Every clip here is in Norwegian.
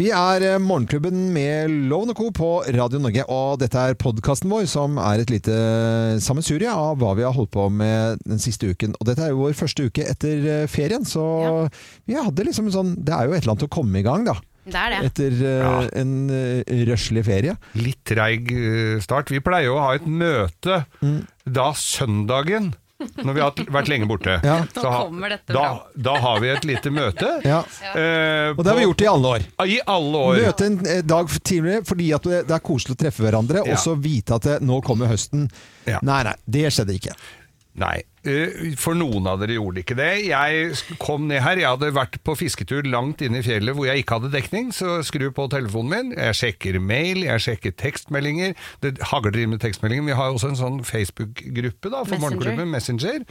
Vi er eh, Morgenklubben med Loven Co. på Radio Norge, og dette er podkasten vår som er et lite sammensurie av hva vi har holdt på med den siste uken. Og dette er jo vår første uke etter eh, ferien, så vi hadde liksom en sånn Det er jo et eller annet å komme i gang, da. Det er det. Etter eh, en uh, røslig ferie. Litt treig eh, start. Vi pleier jo å ha et møte da søndagen. Når vi har vært lenge borte. Ja. Så Nå ha- kommer dette da, da har vi et lite møte. Ja. eh, Og det har vi gjort i alle år. I alle år. Møte en eh, dag tidligere fordi at det er koselig å treffe hverandre, Ja. og så vite at det, nå kommer høsten. Ja. Nei, nei, det skjedde ikke. Nei, for noen av dere gjorde ikke det. Jeg kom ned her, jeg hadde vært på fisketur langt inne i fjellet hvor jeg ikke hadde dekning, så skru på telefonen min. Jeg sjekker mail, jeg sjekker tekstmeldinger. Det hagler inn med tekstmeldinger. Vi har jo også en sånn Facebook-gruppe da, for Messenger. Morgenklubben, Messenger.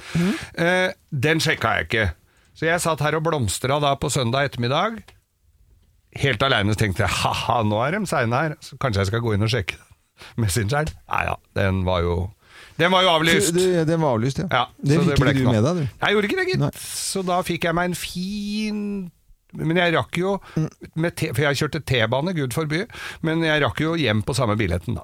Eh, den sjekka jeg ikke. Så jeg satt her og blomstra da på søndag ettermiddag. Helt aleine tenkte jeg ha-ha, nå er de seine her, så kanskje jeg skal gå inn og sjekke Messengeren. Nei ja, den var jo Den var jo avlyst. Du, den var avlyst, ja. Ja, det fikk ikke du noe. med deg, du. Jeg gjorde ikke det, gitt. Så da fikk jeg meg en fin Men jeg rakk jo med te, For jeg kjørte T-bane, gud forby, men jeg rakk jo hjem på samme billetten, da.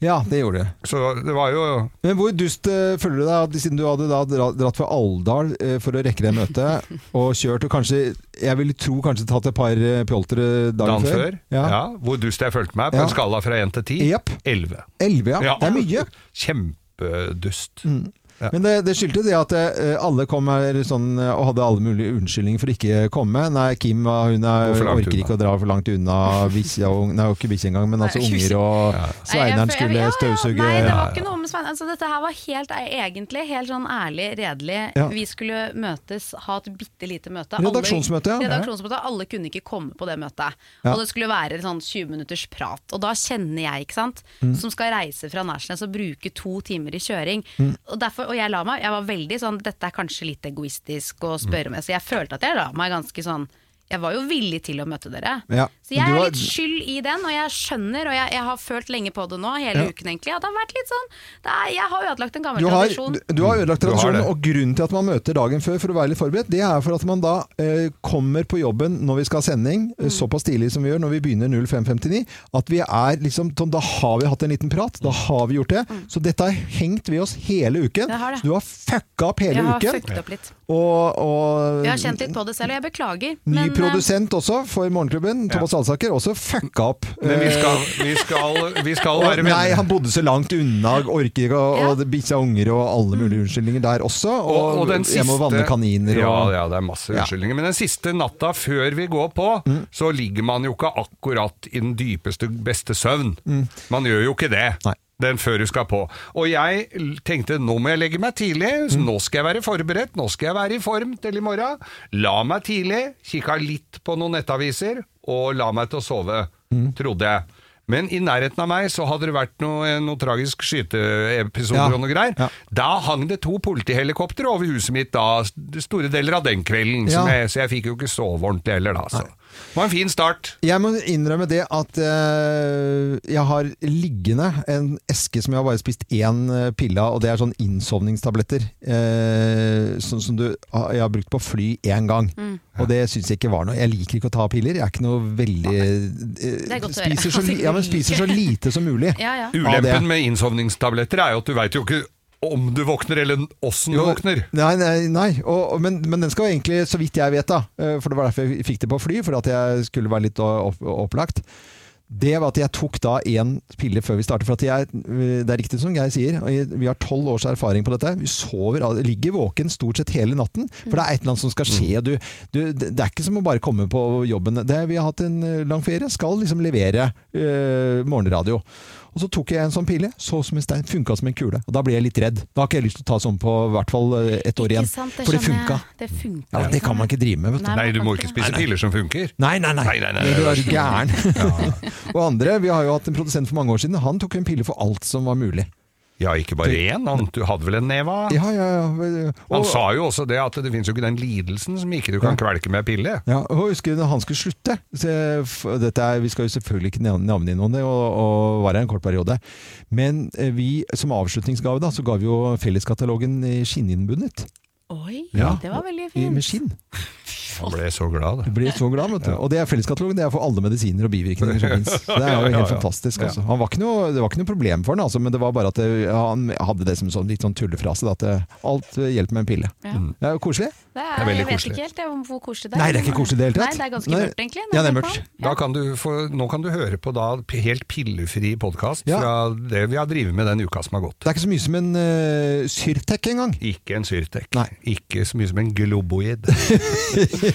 Ja, det gjorde det. Så det var jo Men hvor dust eh, føler du deg at siden du hadde dratt fra Alvdal eh, for å rekke det møtet, og kjørt og kanskje, jeg vil tro kanskje tatt et par uh, pjoltere dagen, Dan før. Ja. Ja. Hvor dust jeg følte meg, på Ja. en skala fra 1 til 10. Japp. 11. Elleve, ja. Det er mye. Kjempedust. Ja. Men det, det skyldte det at eh, alle kom her sånn, eh, og hadde alle mulige unnskyldninger for ikke å komme. Nei, Kim hun er, orker ikke unna. å dra for langt unna bikkja og Nei, ikke bikkje engang, men altså Nei, unger og Ja. Sveineren skulle ja, ja, støvsuge. Nei, det var ikke noe med Sveineren. Altså, dette her var helt egentlig helt sånn ærlig, redelig. Ja. Vi skulle møtes, ha et bitte lite møte. Redaksjonsmøte, ja. Redaksjonsmøte. Alle kunne ikke komme på det møtet. Ja. Og det skulle være sånn 20 minutters prat. Og da kjenner jeg, ikke sant, Mm. som skal reise fra Nærsnes og bruke to timer i kjøring. Mm. Og, derfor, og jeg la meg, jeg var veldig sånn, dette er kanskje litt egoistisk å spørre meg, så jeg følte at jeg la meg ganske sånn jeg var jo villig til å møte dere. Ja, Så jeg er litt skyld i den, og jeg skjønner, og jeg, jeg har følt lenge på det nå, hele Ja. uken egentlig, at det har vært litt sånn det er, Jeg har ødelagt en gammel Du har, tradisjon. du, har ødelagt tradisjonen, og grunnen til at man møter dagen før for å være litt forberedt, det er for at man da eh, kommer på jobben når vi skal ha sending, Mm. eh, såpass tidlig som vi gjør når vi begynner 05.59, at vi er liksom sånn, Da har vi hatt en liten prat, da har vi gjort det. Så dette har hengt ved oss hele uken. Mm. Det har det. Så du har fucka opp hele uken. Jeg har uken. fucket opp litt. Og, og Jeg har kjent litt på det selv, og jeg beklager. men, produsent også for Morgenklubben, Thomas Alsaker, også fucka opp. Men vi Eh, skal, vi skal, vi skal og, være nei, han bodde så langt unna, orker ikke, og, Ja. og bikkja unger og alle mulige unnskyldninger der også. Og, den jeg må vanne kaniner ja, og ja, det er masse Ja. unnskyldninger. Men den siste natta før vi går på, så ligger man jo ikke akkurat i den dypeste, beste søvn. Man gjør jo ikke det. Nei. Den før du skal på. Og jeg tenkte nå må jeg legge meg tidlig, så nå skal jeg være forberedt, nå skal jeg være i form til i morgen. La meg tidlig, kikka litt på noen nettaviser, og la meg til å sove, trodde jeg. Men i nærheten av meg så hadde det vært noe, noe tragisk skyteepisoder Ja. og noe greier. Ja. Da hang det to politihelikoptre over huset mitt da, store deler av den kvelden, som Ja. jeg, så jeg fikk jo ikke sove ordentlig heller da. Så. Det var en fin start. Jeg må innrømme det at eh, jeg har liggende en eske som jeg har bare spist én eh, pille av, og det er sånn innsovningstabletter. eh, sånn som du, ah, jeg har brukt på fly én gang. Og det syns jeg ikke var noe. Jeg liker ikke å ta piller. Jeg er ikke noe veldig eh, er spiser, så, li- ja, men spiser så lite som mulig. Ja, ja. Ulempen med innsovningstabletter er jo at du veit jo ikke om du våkner, eller åssen du våkner. Nei, nei, nei. Og, men, men den skal egentlig, så vidt jeg vet da, eh, for det var derfor jeg fikk det på fly, for at jeg skulle være litt opp, opplagt. Det var at jeg tok da én pille før vi startet. For at jeg, det er riktig som Geir sier, vi har tolv års erfaring på dette. Vi sover, ligger våken stort sett hele natten. For det er et eller annet som skal skje. Du, du, det er ikke som å bare komme på jobben. Det, vi har hatt en eh, lang ferie, skal liksom levere øh, morgenradio. Og så tok jeg en sånn pille, så som en stein, funka som en kule. Og da ble jeg litt redd. Da har ikke jeg lyst til å ta sånn på i hvert fall eh, et år igjen. Sant, det For det funka. Det funka. Ja, det kan man ikke drive med, vet du. Nei, du må ikke spise piller som funker. Nei, nei, nei. Nei, nei, nei, du er gæren. og andre, vi har jo hatt en produsent for mange år siden, han tok en pille for alt som var mulig. Ja, ikke bare én. Han du hadde vel en neva? Ja, ja, ja. Han sa jo også det at det finnes jo ikke den lidelsen som ikke du kan kvelke med pille. ja, og husker du han skulle slutte? Er, vi skal jo selvfølgelig ikke navne inn om det, og, og var her en kort periode. Men eh, vi, som avslutningsgave, da, så ga vi jo felleskatalogen i skinninnbundet. Oi, Ja. det var veldig fint. med fint. skinn. Han ble så glad. Du Ble så glad, vet du. Og det er felleskatalogen. Det er for alle medisiner og bivirkninger som fins. Det er jo Ja, ja, helt ja. fantastisk. Altså. Han var ikke noe, det var ikke noe problem for han, altså, men det var bare at det, han hadde det som sånn, litt sånn tullefrase. da, At det, alt hjelper med en pille. Ja. Det er jo koselig. Det er, er veldig jeg vet ikke helt jeg, hvor koselig det er. Nei, det er ikke koselig i det hele tatt. Nei, det er ganske mørkt, egentlig. Ja, det er mørkt. Da kan du få, nå kan du høre på da helt pillefri podkast Ja. fra det vi har drevet med den uka som har gått. Det er ikke så mye som en uh, Syrtec engang. Ikke en Syrtec. Nei. Ikke så mye som en globoid.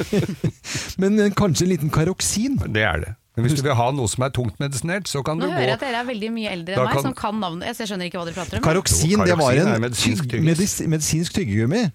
Men eh, kanskje en liten karoksin. Det er det. Men hvis du vil ha noe som er tungt medisinert, så kan du Nå du hører jeg at dere er veldig mye eldre enn meg, kan- som kan navnet. Jeg skjønner ikke hva dere prater om. Karoksin, det var en medisinsk tygg- medis, medisinsk tyggegummi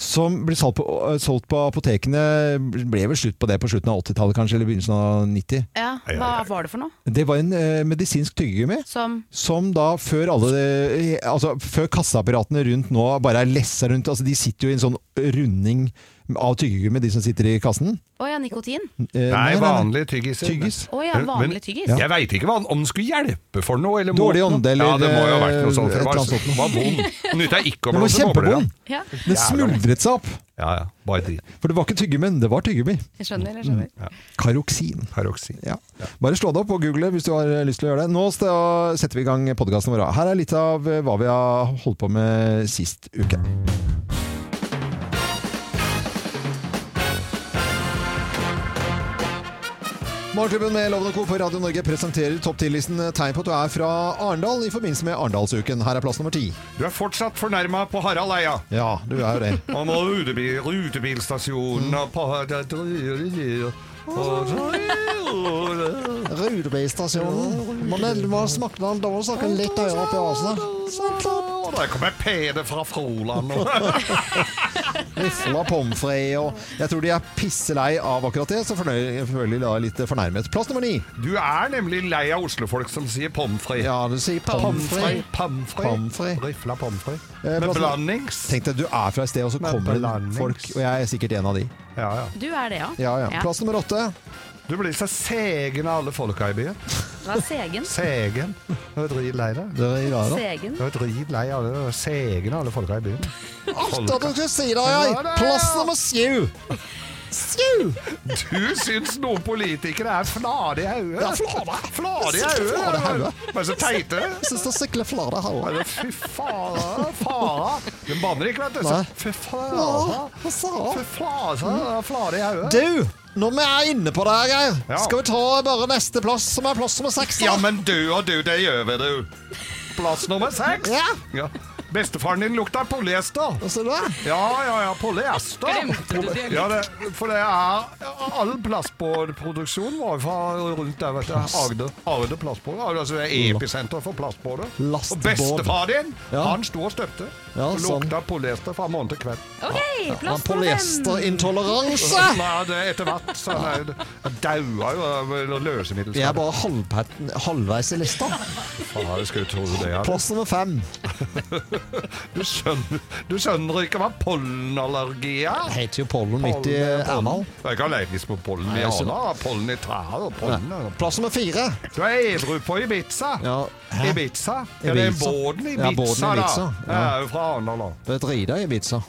som ble solgt på, øh, solgt på apotekene. Ble vel slutt på det på slutten av 80-tallet kanskje, eller begynnelsen av 90. Ja, Hva var det for noe? Det var en eh, medisinsk tyggegummi. Som Som da før alle eh, Altså før kasseapparatene rundt nå bare er lessa rundt Altså de sitter jo i en sånn runding av tyggegummi, de som sitter i kassen. Å ja, nikotin? Eh, Nei, vanlige tyggiser. Tyggis. Å ja, vanlig men- tyggis. Jeg veit ikke hva, om den skulle hjelpe for noe. Eller Dårlig mot ånde, eller, Ja, det må jo ha vært noe sånt. Det var, sånt. var vond. Nytta ikke å Den var blåse bobler. kjempevond. Ja, Den smuldret seg opp. Ja ja, bare drit. For det var ikke tyggegummi, det var tyggegummi. jeg skjønner. jeg skjønner. Karoksin. Paroksin. Ja. Bare slå det opp og google hvis du har lyst til å gjøre det. Nå sta- setter vi i gang podkasten vår. Her er litt av eh, hva vi har holdt på med sist uke. Morgenklubben med Loven og Co. på Radio Norge presenterer topp 10-listen tegn på at du er fra Arendal i forbindelse med Arendalsuken. Her er plass nummer ti. Du er fortsatt fornærma på Harald Eia. Ja, du er jo det. Om rutebil, rutebilstasjonen og på Rutebilstasjonen. Må snakke da må snakke litt høyere opp i halsen. Der kommer Peder fra Froland. og- Rifla pommes frites og Jeg tror de er pisselei av akkurat det, så selvfølgelig da litt fornærmet. Plass nummer ni. Du er nemlig lei av oslofolk som sier pommes frites. Ja, du sier pommes frites. Rifla pommes frites. Eh, Med blandings. Tenk deg, du er fra et sted, og så kommer det folk, og jeg er sikkert en av de. Ja, ja. Du er det, ja. Ja, ja. Plass nummer åtte. Du blir så segen av alle folka i byen. Hva er Segen? Segen. Du er dritlei deg. Det er rart. Segen? Du er dritlei av det. Segen av alle folka i byen. Alt det du skulle si det, jeg! Plass nummer sju! Sju! Du syns noen politikere er flade i hodet? Ja, flade. Flade i hodet. Men så teite. Syns det er flade i hodet. Fy faen, fara. Den banner ikke, vet du. Fy sa Fy fara, flade i hodet. Du, når vi er inne på det, Geir, Ja. skal vi ta bare neste plass, som er plass nummer seks? Ja, men du og du, det gjør vi, du. Plass nummer seks. Ja. Ja. Bestefaren din lukta polyester. Sa du? Ja, ja, ja, polyester. Ja, det, for det er All plastbåtproduksjon var fra rundt der, vet du. Agder. Agder plastbåt. Altså det er episenter for plastbåter. Og bestefar din, Ja. han sto og støpte. Ja, sånn. lukta polyester fra morgen til kveld. Ok, ja. Polyesterintoleranse! Nei, det etter hvert så er- daua jo av løsemiddel. Vi er bare halvveis i lista. Faen, jeg skulle tro det. Ja. Plass nummer fem. Du, skjønner, du skjønner ikke hva pollenallergi er? Det heter jo pollen midt i Ernal. Jeg er ikke allergisk mot pollen i Nei. Arna. Pollen i trær og pollen Plass nummer fire. Du er edru på Ibiza. Ja, hæ? Ibiza? Ja, det er Ibiza? båten i Ja, Ibiza, båten Ibiza, da. ja. Jeg er jo fra Arendal, da. Det er drita i Ibiza.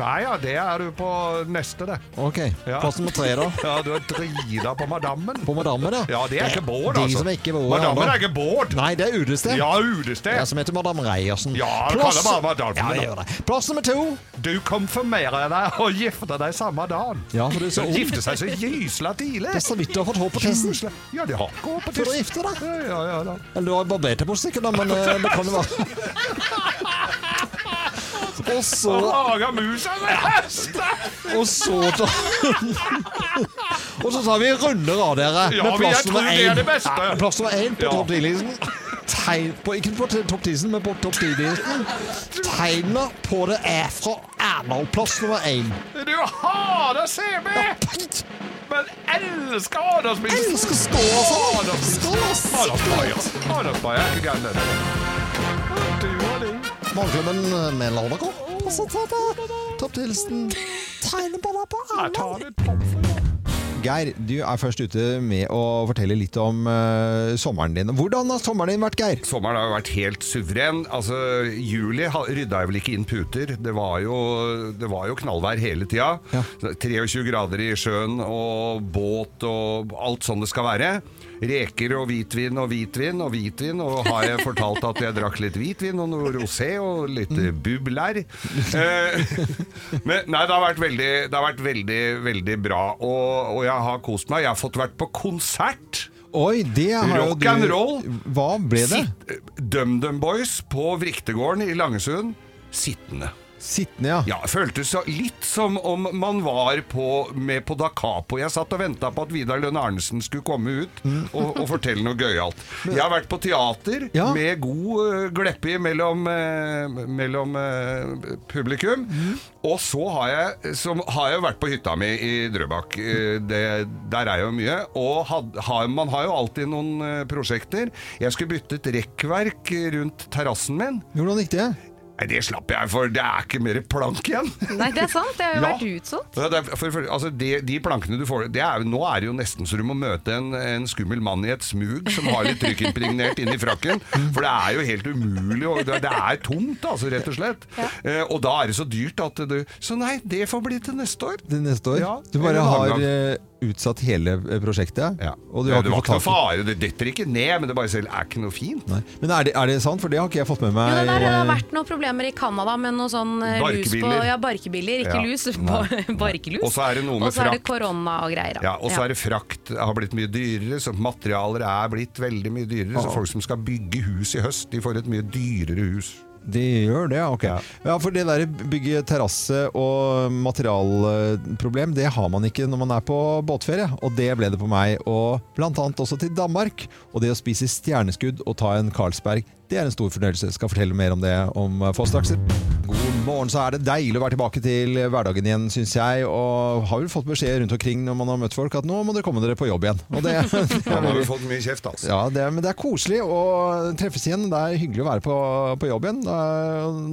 Nei, ja, det er du på neste, det. Ok. Plass nummer tre, da. Ja, du er drita på Madammen. På Madammen, ja. Ja, det er ikke båt, De altså. som ikke bor Madammen er ikke båt. Nei, det er utested. Ja, utested. Ja, som heter Madame Reiersen. Ja, Madammen, Ja, jeg gjør det. Plass nummer to. Du konfirmerer deg og gifter deg samme dagen. Ja, for du er så ung. Gifter seg så gysla tidlig. Det er så vidt du har fått hår på tissen. Ja, de har ikke hår på Før du å gifte deg. Ja, ja, ja. Eller du har barbert deg på sikkert, da, men eh, det kan jo være Og så Laga musa med! Og så Og så tar vi runder av dere. Ja, med plass nummer det er én. Ja, Plass nummer én på Ja. topp 10-listen. Tegn på, ikke på topp 10-listen, men på topp 10-listen. Tegnet på det er fra Ernald. Plass nummer én. Du hater CB! Men elsker Anders Elsker skål, Anders min Skål, ass. Anders Bayer. Anders Bayer er ikke gæren, det. Du og de. Morgenklubben med Lovako. Topp 10-listen. Tegnet på det Geir, du er først ute med å fortelle litt om uh, sommeren din. Hvordan har sommeren din vært, Geir? Sommeren har vært helt suveren. Altså, Juli rydda jeg vel ikke inn puter. Det var jo, det var jo knallvær hele tida. Ja. 23 grader i sjøen og båt og alt sånn det skal være. Reker og hvitvin og hvitvin og hvitvin. Og har jeg fortalt at jeg drakk litt hvitvin og noe rosé og litt eh, bubler. Eh, men nei, det har vært veldig, det har vært veldig, veldig bra. Og, og jeg har kost meg. Jeg har fått vært på konsert. Oi, det har Rock du and roll. Hva ble det? DumDum Boys på Vriktegården i Langesund. Sittende. Sittende, ja. Ja, føltes litt som om man var på, med på Da Capo. Jeg satt og venta på at Vidar Lønn Arnesen skulle komme ut og, og fortelle noe gøyalt. Jeg har vært på teater Ja. med god uh, gleppe mellom, eh, mellom eh, publikum. Og så har jeg, som, har jeg vært på hytta mi i Drøbak. Eh, det, der er jo mye. Og had, har, man har jo alltid noen eh, prosjekter. Jeg skulle bytte et rekkverk rundt terrassen min. Hvordan gikk det? Nei, det slapp jeg, for det er ikke mer plank igjen. Nei, det er sant. Det har jo Ja. vært utsolgt. Ja, det er, for, for, altså de, de plankene du får det er, Nå er det jo nesten så du må møte en, en skummel mann i et smug som har litt trykkimpregnert inni frakken. For det er jo helt umulig. Og det, det er tomt, altså, rett og slett. Eh, og da er det så dyrt at du Så nei, det får bli til neste år. Til neste år? Ja, du bare har gang. eh, utsatt hele eh, prosjektet? Ja. Og du har det ikke var fått ikke noe fare, det detter ikke ned, men det bare selv er ikke noe fint. Nei. Men er det, er det sant? For det har ikke jeg fått med Jo, meg. det, der, det har vært noen problemer i Canada med noe sånn eh, lus på. Ja, barkebiller, ikke Ja. lus. Ba- Barkelus. Og så er det noe med Og så er det frakt. korona og greier. Ja, Og så er det frakt har blitt mye dyrere, så materialer er blitt veldig mye dyrere. Så folk som skal bygge hus i høst, de får et mye dyrere hus. De gjør det, ok. Ja. Ja, for det der bygge terrasse og materialproblem, det har man ikke når man er på båtferie. Og det ble det på meg, og blant annet også til Danmark. Og det å spise stjerneskudd og ta en Carlsberg, det er en stor fornøyelse. Skal fortelle mer om det om få straks. God morgen, så er det deilig å være tilbake til hverdagen igjen, syns jeg. Og har vel fått beskjed rundt omkring når man har møtt folk at nå må dere komme dere på jobb igjen. Og det, det er har jo fått mye kjeft, altså. ja, det er, men det er koselig å treffes igjen. Det er hyggelig å være på, på jobb igjen.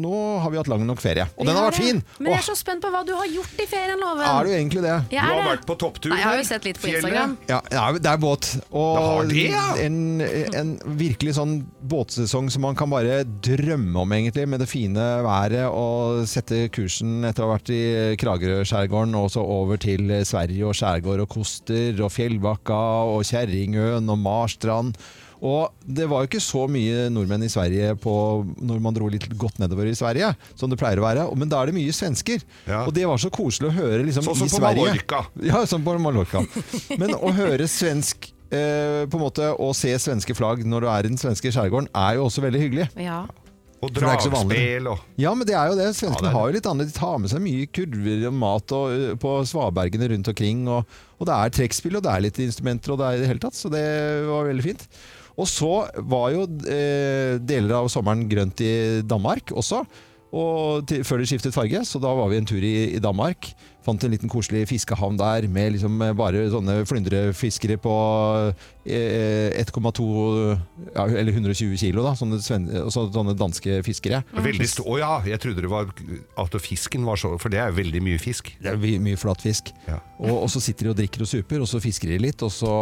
Nå har vi hatt lang nok ferie, og Vi den har vært det. fin! Men jeg er så spent på hva du har gjort i ferien, Loven. er du egentlig det? Jeg Du har det. vært på topptur. Nei, jeg har jo sett litt på Fjellet. Instagram. Ja, ja, det er båt. Og Det har det, ja. en, en virkelig sånn båtsesong som man kan bare drømme om, egentlig, med det fine været. Og sette kursen etter å ha vært i Kragerø-skjærgården og så over til Sverige og skjærgård og Koster og Fjellbakka og Kjerringøen og Marstrand. Og det var jo ikke så mye nordmenn i Sverige på, når man dro litt godt nedover i Sverige, som det pleier å være. Men da er det mye svensker. Ja. Og det var så koselig å høre liksom, Sånn som i på Sverige. Mallorca. Ja, som på Mallorca. Men å høre svensk eh, på en måte, og se svenske flagg når du er i den svenske skjærgården, er jo også veldig hyggelig. Ja. Og dragspill og Ja, men det er jo det. Svenskene Ja, har jo litt annet. De tar med seg mye kurver og mat og, på svabergene rundt omkring. Og, og det er trekkspill, og det er litt instrumenter, og det er i det hele tatt. Så det var veldig fint. Og så var jo eh, deler av sommeren grønt i Danmark også. Til, før det skiftet farge, så da var vi en tur i, i Danmark. Fant en liten koselig fiskehavn der med liksom eh, bare sånne flyndrefiskere på eh, 1,2 ja, eller 120 kilo, da. Sånne, også sånne danske fiskere. Veldig Å ja, jeg trodde det var at fisken var så For det er veldig mye fisk. Det er mye flat fisk. Ja. Og, og så sitter de og drikker og super, og så fisker de litt, og så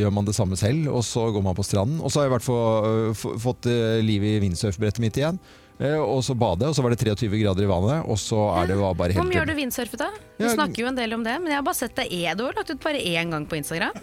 gjør man det samme selv, og så går man på stranden. Og så har jeg i hvert fall fått eh, liv i windsurfbrettet mitt igjen. Eh, Og så bade, og så var det 23 grader i vannet, og så er det bare bare Hvor helt mye gjør du vindsurfet, da? Du snakker jo en del om det, men jeg har bare sett det edo Du har lagt ut bare én gang på Instagram.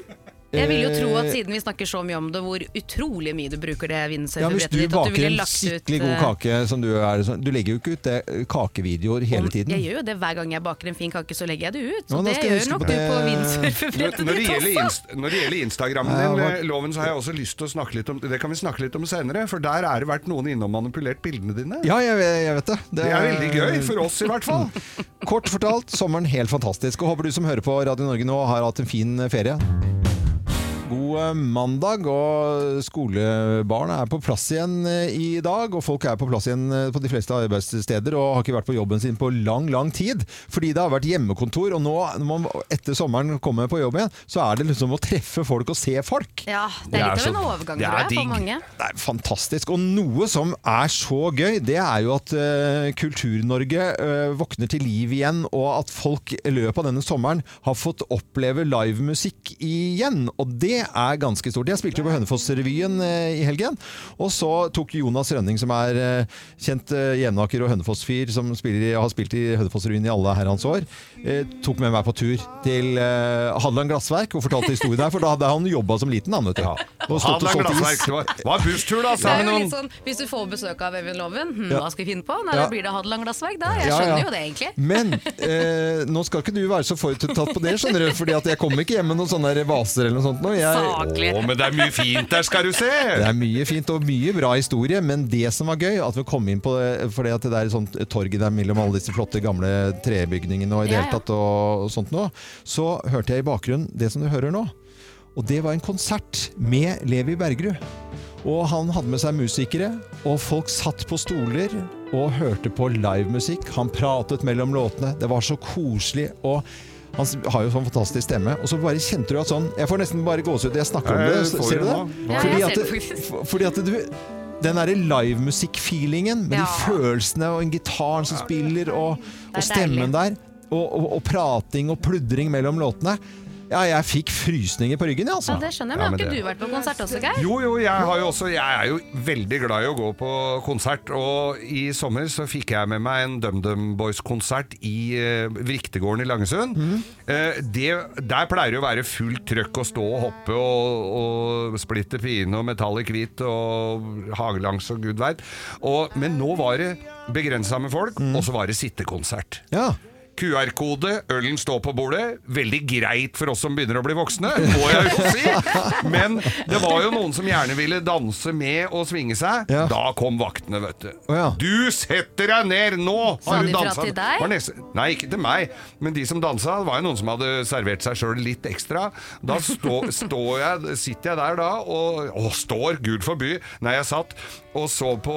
Jeg vil jo tro at Eh, siden vi snakker så mye om det, hvor utrolig mye du bruker det Ja, Hvis windsurfebrettet du ditt, Hvis du baker en skikkelig ut god eh, kake som du er Du legger jo ikke ut det, eh, kakevideoer hele tiden. Jeg gjør jo det hver gang jeg baker en fin kake, så legger jeg det ut. Så ja, det gjør nok det. du på windsurfebrettet det ditt også. når det gjelder Instagrammen din, Loven, så har jeg også lyst til å snakke litt om Det kan vi snakke litt om senere, for der er det vært noen innom manipulert bildene dine. Ja, jeg, jeg vet det. Det er veldig gøy, for oss i hvert fall. Kort fortalt, sommeren helt fantastisk. Og håper du som hører på Radio Norge nå har hatt en fin ferie. God eh, mandag, og skolebarn er på plass igjen eh, i dag. Og folk er på plass igjen eh, på de fleste arbeidssteder og har ikke vært på jobben sin på lang, lang tid. Fordi det har vært hjemmekontor, og nå når man etter sommeren kommer på jobb igjen, så er det liksom å treffe folk og se folk. Ja, det er litt av en overgang, det er for mange. Det er fantastisk. Og noe som er så gøy, det er jo at uh, Kultur-Norge uh, våkner til liv igjen, og at folk i løpet av denne sommeren har fått oppleve livemusikk igjen. Og det er ganske stort. Jeg spilte jo på Hønefoss-revyen eh, i helgen, og så tok Jonas Rønning, som er eh, kjent eh, Jevnaker og Hønefoss-fyr, som spiller, i- har spilt i Hønefoss-revyen i alle herrens år, tok med meg på tur til Hadeland Glassverk og fortalte historien der, for da hadde han jobba som liten, han, vet du. Og stått og Hadeland solgt is. glassverk. Det var, busstur, da, noen sånn, Hvis du får besøk av Evin Loven, hm, Ja. hva skal vi finne på? Nei, Ja. Da blir det Hadeland glassverk, da. Jeg skjønner ja. jo det, egentlig. Men eh, nå skal ikke du være så forutinntatt på det, skjønner du. Fordi at jeg kommer ikke hjem med noen sånne vaser eller noe sånt. Nå. Jeg, Saklig. Å, men det er mye fint der, skal du se! det er mye fint og mye bra historie, men det som var gøy, at vi kom inn på det fordi at det er sånt torg der mellom alle disse flotte gamle trebygningene og i det hele tatt og, og sånt nå, så hørte jeg i bakgrunnen det som du hører nå. Og det var en konsert med Levi Bergerud. Og han hadde med seg musikere, og folk satt på stoler og hørte på livemusikk. Han pratet mellom låtene. Det var så koselig. og han har jo sånn fantastisk stemme. Og så bare kjente du at sånn Jeg får nesten bare gåsehud. Jeg snakker om det. får Ser du det? Ja, fordi, at det fordi at du den derre livemusikk-feelingen med Ja. de følelsene og en gitaren som spiller, og, og stemmen der, og, og, og prating og pludring mellom låtene. Ja, jeg fikk frysninger på ryggen, jeg, altså. Ja, det skjønner jeg, Ja, men men har ikke det- du vært på konsert også, Geir? Jo, jo, jeg, har jo også, jeg er jo veldig glad i å gå på konsert, og i sommer så fikk jeg med meg en DumDum Boys-konsert i uh, Vriktegården i Langesund. Eh, det, der pleier det å være fullt trøkk å stå og hoppe og, og splitte fine og metallic hvit og hagelangs og gud veit. Men nå var det begrensa med folk, og så var det sittekonsert. Ja. QR-kode, ølen står på bordet. Veldig greit for oss som begynner å bli voksne, må jeg jo si. Men det var jo noen som gjerne ville danse med og svinge seg. Ja. Da kom vaktene, vet du. Oh, ja. Du setter deg ned nå! Sa de fra til deg? Nei, ikke til meg. Men de som dansa, det var jo noen som hadde servert seg sjøl litt ekstra. Da stå, stå jeg, sitter jeg der da og og står, gud forby. Nei, jeg satt og så på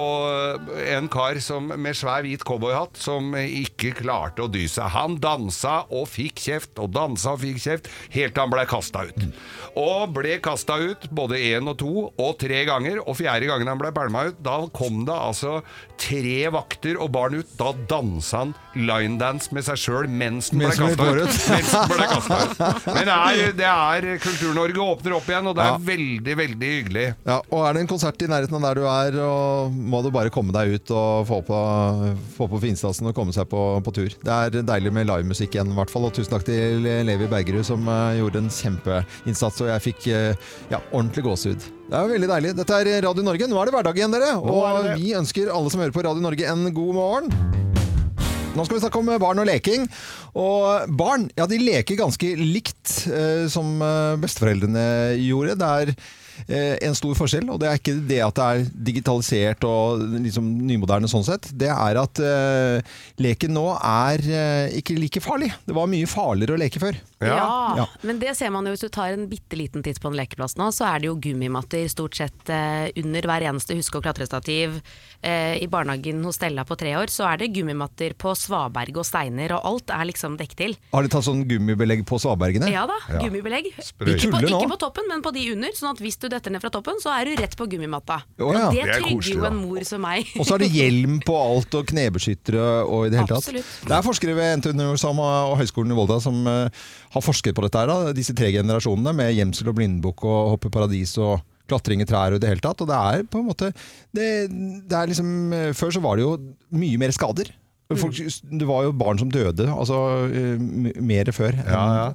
en kar som, med svær hvit cowboyhatt som ikke klarte å dy seg. Han dansa og fikk kjeft, og dansa og fikk kjeft, helt til han ble kasta ut. Og ble kasta ut både én og to og tre ganger, og fjerde gangen han ble pælma ut, da kom det altså tre vakter og barn ut. Da dansa han linedance med seg sjøl mens han ble Mens kasta ut. Mens han ble ut. Men det er, det er Kultur-Norge åpner opp igjen, og det er Ja. veldig, veldig hyggelig. Ja, og Er det en konsert i nærheten av der du er, og må du bare komme deg ut og få på, få på finstasen og komme seg på, på tur. Det er deilig med livemusikk igjen, i hvert fall. Og tusen takk til Levi Bergerud, som eh, gjorde en kjempeinnsats, og jeg fikk eh, ja, ordentlig gåsehud. Det er veldig deilig. Dette er Radio Norge. Nå er det hverdag igjen, dere. Er Og vi ønsker alle som hører på Radio Norge, en god morgen. Nå skal vi snakke om barn og leking. Og barn ja, de leker ganske likt eh, som eh, besteforeldrene gjorde. Det er en stor forskjell, og det er ikke det at det er digitalisert og liksom nymoderne sånn sett. Det er at uh, leken nå er uh, ikke like farlig. Det var mye farligere å leke før. Ja. Ja. men det ser man jo hvis du tar en bitte liten titt på en lekeplass nå, så er det jo gummimatter stort sett uh, under hver eneste huske- og klatrestativ. Eh, I barnehagen hos Stella på tre år så er det gummimatter på svaberg og steiner, og alt er liksom dekket til. Har de tatt sånn gummibelegg på svabergene? Ja da, Ja. gummibelegg. Ikke på, ikke på toppen, men på de under, sånn at hvis du detter ned fra toppen, så er du rett på gummimatta. Oh, ja. Det det er trygger koselig, jo en mor som meg. Og så er det hjelm på alt, og knebeskyttere og i det hele tatt. Absolutt. Det er forskere ved NTNU Sama og Høgskolen i Volda som eh, har forsket på dette, her, da, disse tre generasjonene, med gjemsel og blindbukk og hoppe paradis og klatring i trær og i det hele tatt. Og det er på en måte det, det er liksom, eh, Før så var det jo mye mer skader. Folk, det var jo barn som døde, altså eh, mer før. Ja, ja.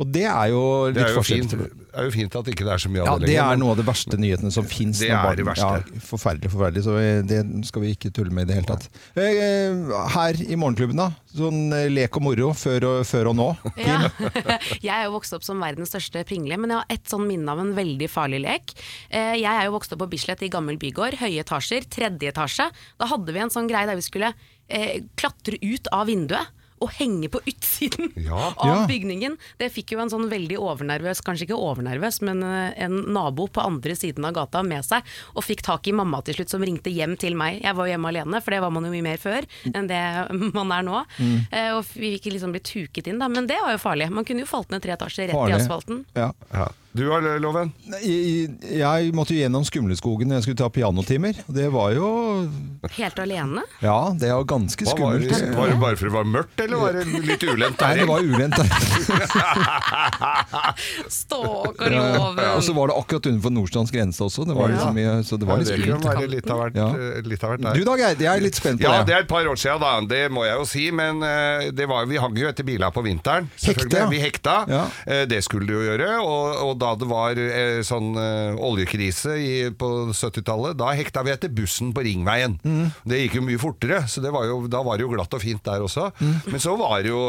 Og det er jo litt Det er jo, forskjell. fint, det er jo fint at ikke det er så mye Ja, av det det er noe av de verste nyhetene som fins. Det er det verste. Ja, forferdelig, forferdelig. Så det skal vi ikke tulle med i det hele tatt. Eh, Her i Morgenklubben, da. Sånn eh, lek og moro før og, før og nå. Ja. Jeg er jo vokst opp som verdens største pringle, men jeg har ett sånn minne av en veldig farlig lek. Eh, Jeg er jo vokst opp på Bislett i gammel bygård, høye etasjer, tredje etasje. Da hadde vi en sånn greie der vi skulle eh, klatre ut av vinduet. Å henge på utsiden Ja. av Ja. bygningen. Det fikk jo en sånn veldig overnervøs, kanskje ikke overnervøs, men eh, en nabo på andre siden av gata med seg, og fikk tak i mamma til slutt, som ringte hjem til meg. Jeg var jo hjemme alene, for det var man jo mye mer før enn det man er nå. Mm. Eh, og vi fikk liksom blitt huket inn, da. Men det var jo farlig. Man kunne jo falt ned tre etasjer rett Farlig. i asfalten. Ja. Ja. Du har loven? Jeg, jeg måtte jo gjennom Skumleskogen når jeg skulle ta pianotimer. Det var jo Helt alene. Ja, det var ganske Hva var, skummelt. det, var det bare fordi det var mørkt, eller var det litt ulendt Nei, det var ulendt. Stakkar Ja, loven. Og så var det akkurat utenfor Nordstrands grense også. Det var liksom, så det var litt det kan skummelt. være litt av hvert, Ja. eh, litt av hvert der. Du da, Geir? Jeg er litt spent på det. Ja, det det. er et par år siden, da. Det må jeg jo si. Men eh, det var, vi hang jo etter biler på vinteren. Hekte, Vi hekta. Ja. Eh, det skulle du jo gjøre. Og, og da det var eh, sånn eh, oljekrise i, på 70-tallet, da hekta vi etter bussen på Ringveien. Mm. Det gikk jo mye fortere, så det var jo, da var det jo glatt og fint der også. Mm. Men så var det jo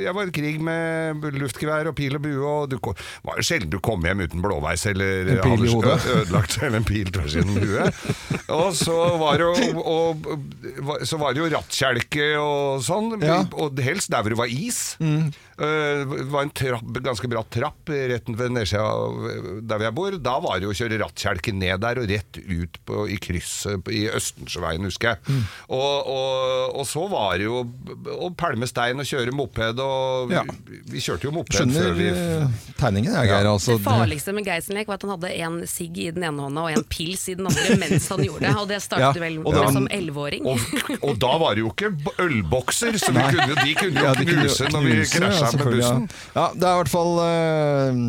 Jeg var i krig med luftgevær og pil og bue, og det var jo sjelden du kom hjem uten blåveis eller En pil i hodet. ødelagt eller en pil tvers gjennom huet. Og så var det jo, og, og, så var det jo rattkjelke og sånn, Ja. og helst der hvor det var is. Eh, Det var en trapp, ganske bratt trapp rett ved nedsida der jeg bor. Da var det jo å kjøre rattkjelke ned der og rett ut på, i krysset i Østensjøveien, husker jeg. Og, og, og så var det jo å pælme stein og kjøre moped, og Ja. vi, vi kjørte jo moped Skjønner før vi eh, tegningen, jeg, Geir. Altså, Det farligste med Geisenlek var at han hadde en sigg i den ene hånda og en pils i den andre mens han gjorde det. Og det startet Ja, vel med var- som elleveåring. Og, og da var det jo ikke ølbokser, så vi kunne, de kunne jo Ja, de kunne knuse når vi krasja med bussen. Ja, det er i hvert fall uh,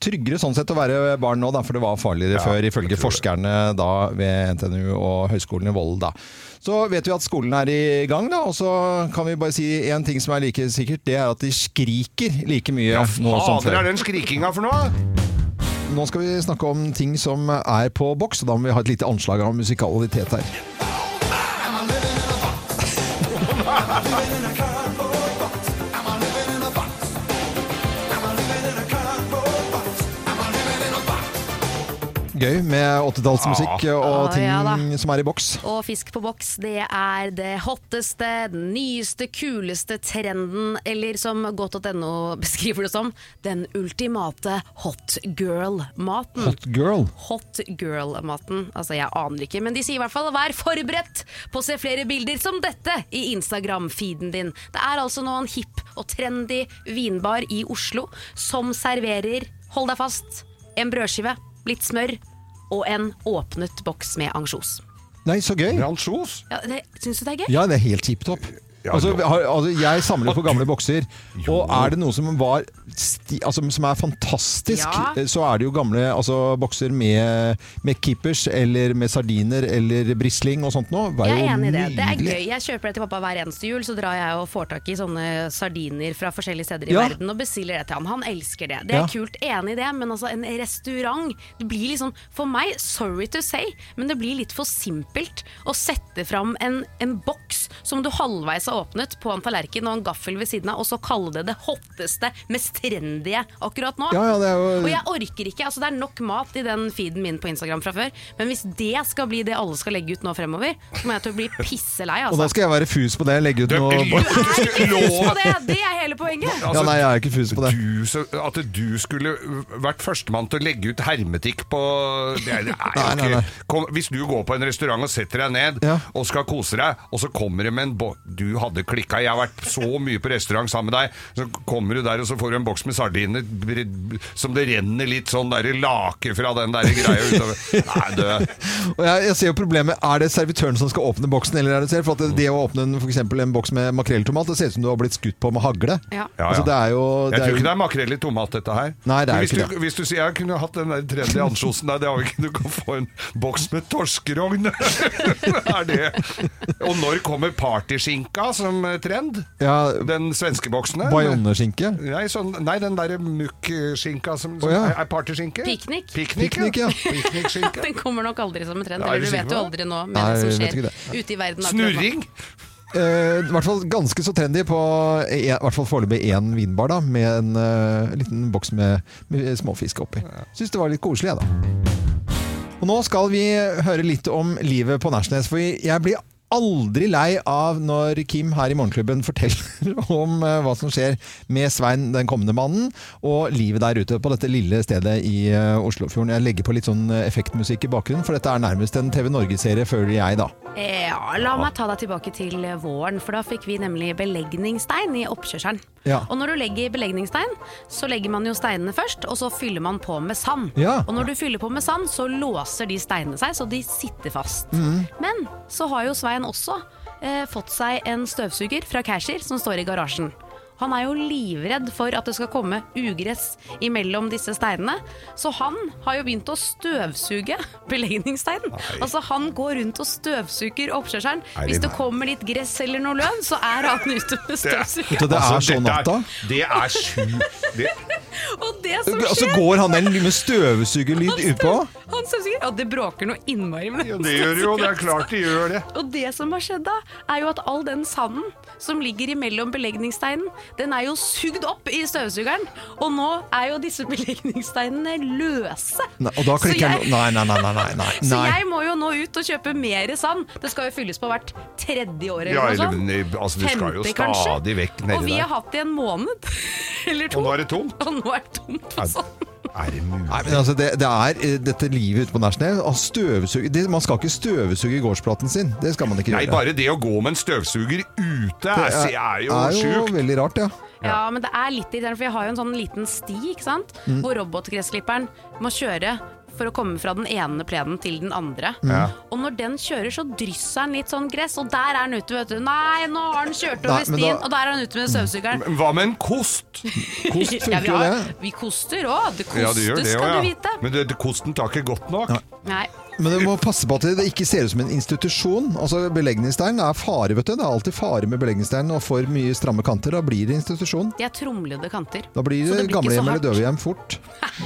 tryggere sånn sett å være barn nå, da, for det var farligere Ja, før, ifølge forskerne da ved NTNU og Høgskolen i Volda. da. Så vet vi at skolen er i gang, da, og så kan vi bare si en ting som er like sikkert. Det er at de skriker like mye Ja, nå som før. Hva er den skrikinga for noe? Nå skal vi snakke om ting som er på boks, og da må vi ha et lite anslag av musikalitet her. Gøy med 80-tallsmusikk og ting ja som er i boks. Og Fisk på boks, det er det hotteste, den nyeste, kuleste trenden, eller som godt.no beskriver det som, den ultimate hot girl-maten. Hot girl. Hot girl-maten. Altså, jeg aner ikke, men de sier i hvert fall 'vær forberedt på å se flere bilder som dette' i Instagram-feeden din. Det er altså nå en hipp og trendy vinbar i Oslo som serverer, hold deg fast, en brødskive, litt smør og en åpnet boks med ansjos. Nei, så gøy. Ansjos? Ja, det- Syns du det er gøy? Ja, det er helt tipp topp. Ja, altså, har, altså, jeg samler på gamle bokser, Jo. og er det noe som, var sti, altså, som er fantastisk, Ja. så er det jo gamle altså, bokser med, med keepers eller med sardiner, eller brisling og sånt noe. Jeg er jo enig i det. Det er gøy. Jeg kjøper det til pappa hver eneste jul, så drar jeg og får tak i sånne sardiner fra forskjellige steder i Ja. verden og bestiller det til han. Han elsker det. Det er Ja. kult, enig i det, men altså en restaurant Det blir liksom, for meg, sorry to say, men det blir litt for simpelt å sette fram en, en boks som du halvveis har åpnet, på en tallerken og en gaffel ved siden av, og så kalle det det hotteste, mest trendy akkurat nå. Ja, ja, det er jo- Og jeg orker ikke. altså Det er nok mat i den feeden min på Instagram fra før, men hvis det skal bli det alle skal legge ut nå fremover, så må jeg til å bli pisselei. Og Altså. da skal jeg være fus på det, legge ut noe Du er ikke fus på det! Det er hele poenget. Ja, nei, jeg er ikke fus på det. Du, så, at du skulle vært førstemann til å legge ut hermetikk på det er, det er Nei, nei, ikke- nei. Kom, Hvis du går på en restaurant og setter deg ned Ja. og skal kose deg, og så kommer det med en bo Du hadde klikka, jeg har vært så mye på restaurant sammen med deg, så kommer du der og så får du en boks med sardiner som det renner litt sånn der lake fra den der greia utover. Nei, du. Og jeg, jeg ser jo problemet, Er det servitøren som skal åpne boksen, eller er det selv? For at det, det å åpne en, for en boks med makrelltomat, det ser ut som du har blitt skutt på med hagle. Ja. Ja, Altså, det er jo, Jeg det er tror jo ikke det er makrell i tomat, dette her. Nei, det er hvis ikke du, det. Hvis du sier jeg kunne hatt den der trendy ansjosen der, det har vi ikke. Du kan få en boks med torskerogn. er det Og når kommer partyskinka som eh, trend? ja, Den svenske boksen? Bajonneskinke? Nei, sånn, nei, den derre mukkskinka som, som oh, ja. er, partyskinke. Piknik. Piknik, Piknik, ja. Piknikskinke. Den kommer nok aldri som en trend. Ja, er Eller du vet jo aldri nå med Nei, det som skjer det. ute i verden. Snurring. Uh, I hvert fall ganske så trendy på i hvert fall foreløpig én vinbar, da, med en uh, liten boks med, med småfisk oppi. Syns det var litt koselig, jeg, da. Og nå skal vi høre litt om livet på Nærsnes. For jeg blir aldri lei av når Kim her i Morgenklubben forteller om eh, hva som skjer med Svein, den kommende mannen, og livet der ute på dette lille stedet i eh, Oslofjorden. Jeg legger på litt sånn eh, effektmusikk i bakgrunnen, for dette er nærmest en TV Norge-serie, føler jeg da. Ja, la meg ta deg tilbake til våren, for da fikk vi nemlig belegningsstein i oppkjørselen. Ja. Og når du legger belegningsstein, så legger man jo steinene først, og så fyller man på med sand. Ja. Og når du fyller på med sand, så låser de steinene seg, så de sitter fast. Men så har jo Svein også eh, fått seg en støvsuger fra Cashier som står i garasjen. Han er jo livredd for at det skal komme ugress imellom disse steinene, så han har jo begynt å støvsuge belegningssteinen. Altså Han går rundt og støvsuger oppkjørselen. Hvis det kommer litt gress eller noe løv, så er han ute med støvsuger. Det er sånn dette natta. Det er sju Det, Og det som skjer Altså går han der med støvsugerlyd utpå. Han støvsuger, og det bråker noe innmari. Men ja, det gjør jo. Det er klart det gjør det. Og det som har skjedd da, er jo at all den sanden som ligger imellom belegningssteinen, den er jo sugd opp i støvsugeren. Og nå er jo disse belegningssteinene løse. Nei, og da klikker jeg- Nei, nei, nei. nei, nei, nei. Så jeg må jo nå ut og kjøpe mer sand. Det skal jo fylles på hvert tredje år Ja, eller eller, noe sånt. nei, altså, du skal jo 50 kanskje. stadig vekk nedi der. Og vi der. har hatt det i en måned eller to. Og nå er det tomt? Og nå er det tomt for sand. Er det mulig? Nei, men altså, det, det er eh, dette livet ute på det- Man skal ikke støvsuge gårdsplaten sin. Det skal man ikke Nei, gjøre. bare det å gå med en støvsuger ute er, det er jo er jo sjukt. veldig rart, ja. Ja, men det er litt irriterende, for jeg har jo en sånn liten sti, ikke sant? Mm. Hvor robotgressklipperen må kjøre for å komme fra den ene plenen til den andre. Ja. Og når den kjører, så drysser den litt sånn gress, og der er den ute, vet du. Nei, nå har den kjørt over stien, da- og der er den ute med støvsugeren. Hva med en kost? Kost Ja, funker vi, jo har, det. vi koster òg. Det kostes, Ja, det det skal ja. du vite. Men det, det, kosten tar ikke godt nok. Nei. Men du må passe på at det ikke ser ut som en institusjon. Altså Belegningsstein er fare, vet du. Det er alltid fare med belegningsstein og for mye stramme kanter. Da blir det institusjon. De er tromlede kanter. Da blir det, det gamlehjem eller døvehjem fort.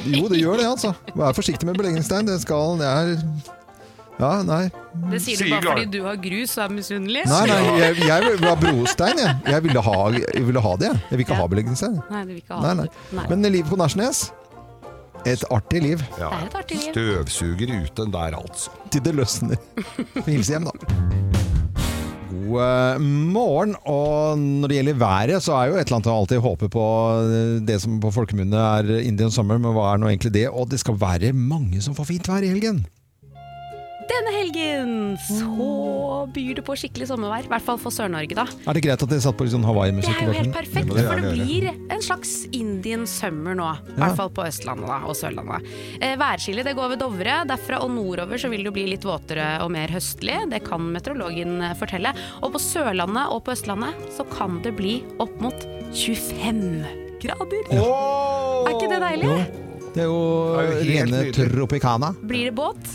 Jo, det gjør det, altså. Vær forsiktig med belegningsstein. Det skal Det er Ja, nei. Det sier du bare fordi du har grus og er misunnelig? Nei, nei, jeg, jeg vil ha brostein, jeg. Jeg ville ha, jeg ville ha det, jeg. Jeg vil ikke Ja. ha belegningsstein. Nei, du vil ikke ha Nei, nei. det. Nei. Men livet på Nærsnes et artig liv Ja. Det er et artig liv. Støvsuger ute der, altså. til det løsner. Hils hjem, da. God eh, morgen. Og når det gjelder været, så er jo et eller annet å alltid håpe på eh, det som på folkemunne er Indian summer, men hva er nå egentlig det? Og det skal være mange som får fint vær i helgen. Denne helgen så byr det på skikkelig sommervær. I hvert fall for Sør-Norge, da. Er det greit at dere satt på litt sånn Det Hawaii-musikk? er jo helt perfekt, for det blir en slags Indian summer nå. I hvert fall på Østlandet da, og Sørlandet. Eh, værskillet det går ved Dovre. Derfra og nordover så vil det jo bli litt våtere og mer høstlig. Det kan meteorologen eh, fortelle. Og på Sørlandet og på Østlandet så kan det bli opp mot 25 grader. Er ikke det deilig? Det er jo Det er jo rene. Tropicana. Blir det båt?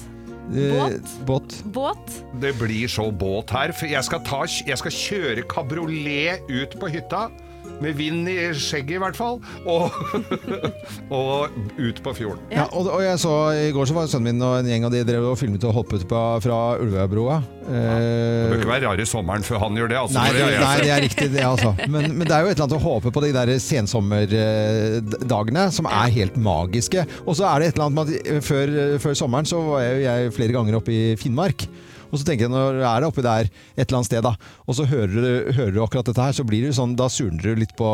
Eh, Båt? båt. Båt? Det blir så båt her. For jeg skal, ta, jeg skal kjøre kabriolet ut på hytta. Med vind i skjegget, i hvert fall. Og, og ut på fjorden. Ja, og, og jeg så I går så var sønnen min og en gjeng av de drev og filmet og hoppet på, fra Ulvøybroa. Det Eh, bør ikke være rar i sommeren før han gjør det. Altså, Nei, det, det nei, det er riktig, det, altså. Men, men det er jo et eller annet å håpe på de der sensommerdagene, som er helt magiske. Og så er det et eller annet med at eh, før, før sommeren så var jeg, jeg flere ganger oppe i Finnmark. Og så tenker jeg, når du er oppi der et eller annet sted, da, og så hører du, hører du akkurat dette her, så blir det sånn, da surner du litt på,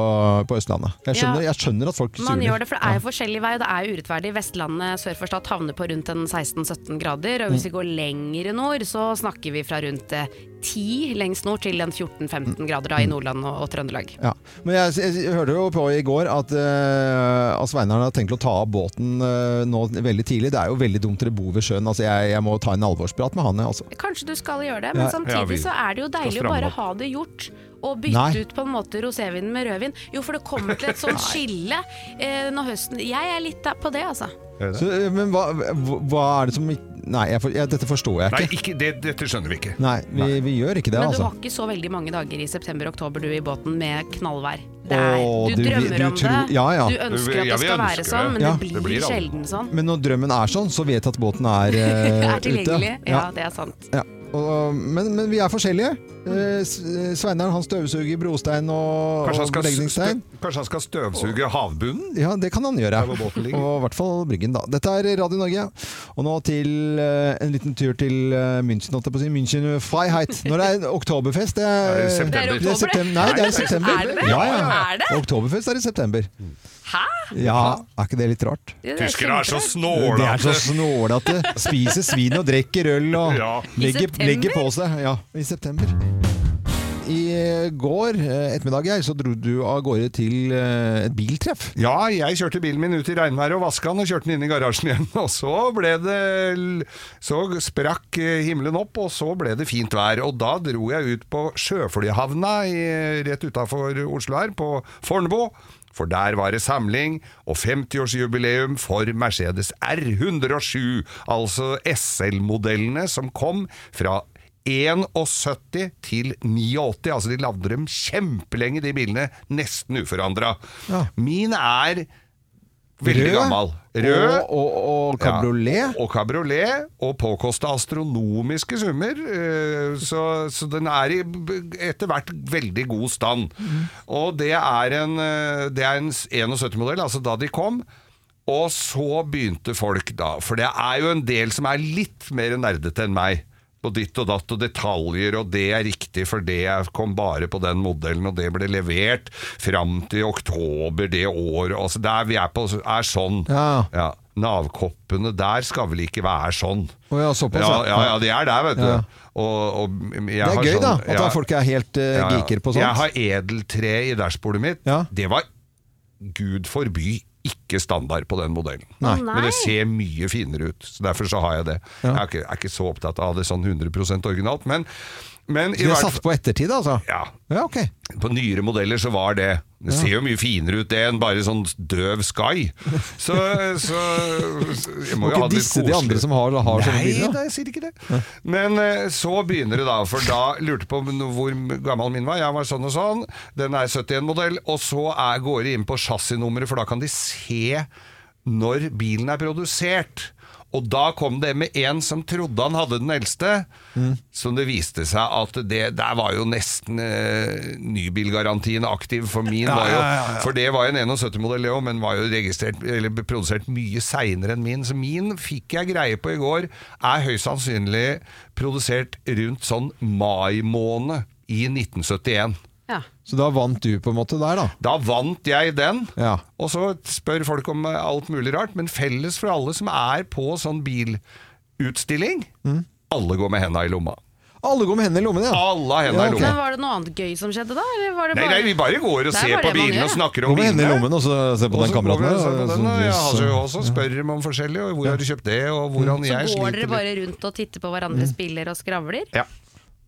på Østlandet. Jeg skjønner, jeg skjønner at folk surner. Man gjør det, for det er jo forskjellig vei, og det er jo urettferdig. Vestlandet sør for Stad havner på rundt en 16-17 grader, og hvis vi går lenger nord, så snakker vi fra rundt eh, 10 lengst nord til en 14-15 grader da, i Nordland og, og Trøndelag. Ja. Men jeg, jeg, jeg hørte jo på i går at, uh, at Sveineren har tenkt å ta av båten uh, nå veldig tidlig. Det er jo veldig dumt dere bor ved sjøen. Altså, jeg, jeg må ta en alvorsprat med han. Altså. Kanskje du skal gjøre det, men samtidig så er det jo deilig å bare ha det gjort. Og bytte Nei. ut på en måte rosévinen med rødvin. Jo, for det kommer til et sånt skille eh, når høsten Jeg er litt på det, altså. Det? Så, eh, men hva, hva- er det som Nei, jeg, jeg, dette forstår jeg Nei, ikke. ikke, det, dette skjønner vi ikke. Nei, vi, vi gjør ikke det, Men du altså. har ikke så veldig mange dager i september-oktober du i båten med knallvær. Er, du du- drømmer du om tror- det, ja, ja. du ønsker at Ja, det skal være det. sånn, men Ja. det blir, Det blir sjelden sånn. Men når drømmen er sånn, så vet jeg at båten er, uh, er tilgjengelig. ute. Ja, det er sant. Ja. Og, men, men vi er forskjellige. Eh, Sveinar han støvsuger brostein og, Kanskje og belegningsstein. kanskje han skal støvsuge havbunnen? Ja, det kan han gjøre. Og i hvert fall Bryggen, da. Dette er Radio Norge. Og nå til eh, en liten tur til eh, München, holdt jeg på å si. München Freiheit. Når det er oktoberfest det er, Det er september. Det er er september. Nei, det er i september. Er det? Ja, ja. Er det? Oktoberfest er i september. Hæ? Ja, er ikke det litt rart? Er Tyskere er så kjemperart. De er så snålete. snålete. Spiser svin og drikker øl og Ja. Legger, legger på seg. Ja, i september. I går eh, ettermiddag jeg, så dro du av gårde til eh, et biltreff. Ja, jeg kjørte bilen min ut i regnværet og vaska den, og kjørte den inn i garasjen igjen. Og så ble det Så sprakk eh, himmelen opp, og så ble det fint vær. Og da dro jeg ut på Sjøflyhavna i, rett utafor Oslo her, på Fornebu. For der var det samling og 50-årsjubileum for Mercedes R107, altså SL-modellene som kom fra 71 til 89, altså de lagde dem kjempelenge, de bilene, nesten uforandra. Ja. Min er veldig Rød, gammel. Rød. Og, og, og kabriolet. Ja, og kabriolet, og påkosta astronomiske summer. eh, Så, så den er i etter hvert veldig god stand. Og det er en, eh, det er en 71-modell, altså da de kom. Og så begynte folk da, for det er jo en del som er litt mer nerdete enn meg. På ditt og datt og detaljer, og det er riktig, for det kom bare på den modellen, og det ble levert fram til oktober det året. Altså der vi er på, er sånn. Ja. Ja, Navkoppene der skal vel ikke være sånn. Oh ja, såpass, Ja, ja. ja, de er der, vet du. Og, og Det er har gøy, sånn- da. At ja, folk er helt uh, geeker på sånt. Jeg har edeltre i dashbordet mitt. Det var gud forby ikke standard på den modellen. Nei. Men det ser mye finere ut, så derfor så har jeg det. Ja. Jeg er ikke, er ikke så opptatt av det sånn 100% originalt, men, men i De er satt på ettertid, altså? ja, Ja, okay. på nyere modeller så var det Det ser jo mye finere ut det enn bare sånn døv Sky. Så, så, jeg Må jo ha det disse de andre som har, har sånne biler? nei, jeg sier ikke det. Men eh, så begynner det da, for da lurte jeg på hvor gammel min var. Jeg var sånn og sånn. Den er 71-modell. Og så er, går de inn på chassisnummeret, for da kan de se når bilen er produsert. Og da kom det med en som trodde han hadde den eldste, som det viste seg at det der var jo nesten eh, nybilgarantien aktiv for min. var jo, For det var en 71-modell, jo, men var jo registrert, eller produsert mye seinere enn min. Så min fikk jeg greie på i går, er høyst sannsynlig produsert rundt sånn mai måned i 1971. Ja. Så da vant du på en måte der, da? Da vant jeg den. Ja. Og så spør folk om eh, alt mulig rart, men felles for alle som er på sånn bilutstilling, alle går med henda i lomma. Alle går med hendene i lommene, ja. Alle har Ja, i ok. lomma. Men var det noe annet gøy som skjedde da? Eller var det Nei, bare... nei, vi bare går og er ser på bilene og snakker om bilene. Går med hendene i lommen og så ser på Og den så går kameraten. og der, den, sånn og ja, altså, og- og så spør om forskjellig, og hvor har du kjøpt det, og hvordan Så jeg går sliter dere bare rundt og titter på hverandres biler og skravler? Ja.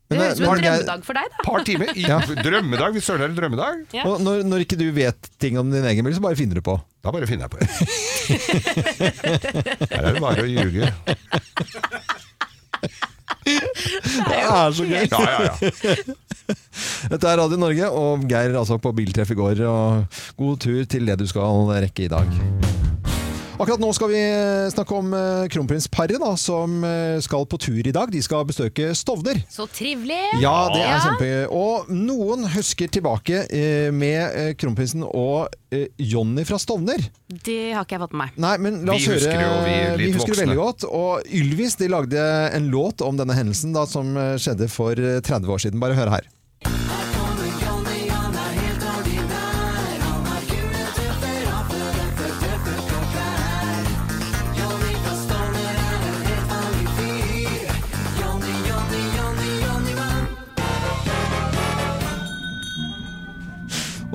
Det Men høres ut som en drømmedag for deg, da. Par timer. I Ja. drømmedag. Hvis søren er en drømmedag, Ja. Og når, når ikke du vet ting om din egen bil, så bare finner du på. da bare finner jeg på det. Her er det bare å ljuge. Det er så gøy! Ja, ja, ja. Dette er Radio Norge, og Geir altså på biltreff i går. Og god tur til det du skal rekke i dag. Akkurat nå skal vi snakke om eh, kronprinsparet som eh, skal på tur i dag. De skal besøke Stovner. Så trivelig! Ja, det er Ja. kjempegøy. Og noen husker tilbake eh, med eh, kronprinsen og eh, Jonny fra Stovner. Det har ikke jeg fått med meg. Nei, men la Vi høre. husker jo, vi vi husker det voksne. veldig godt. Og Ylvis de lagde en låt om denne hendelsen da, som eh, skjedde for eh, 30 år siden. Bare hør her.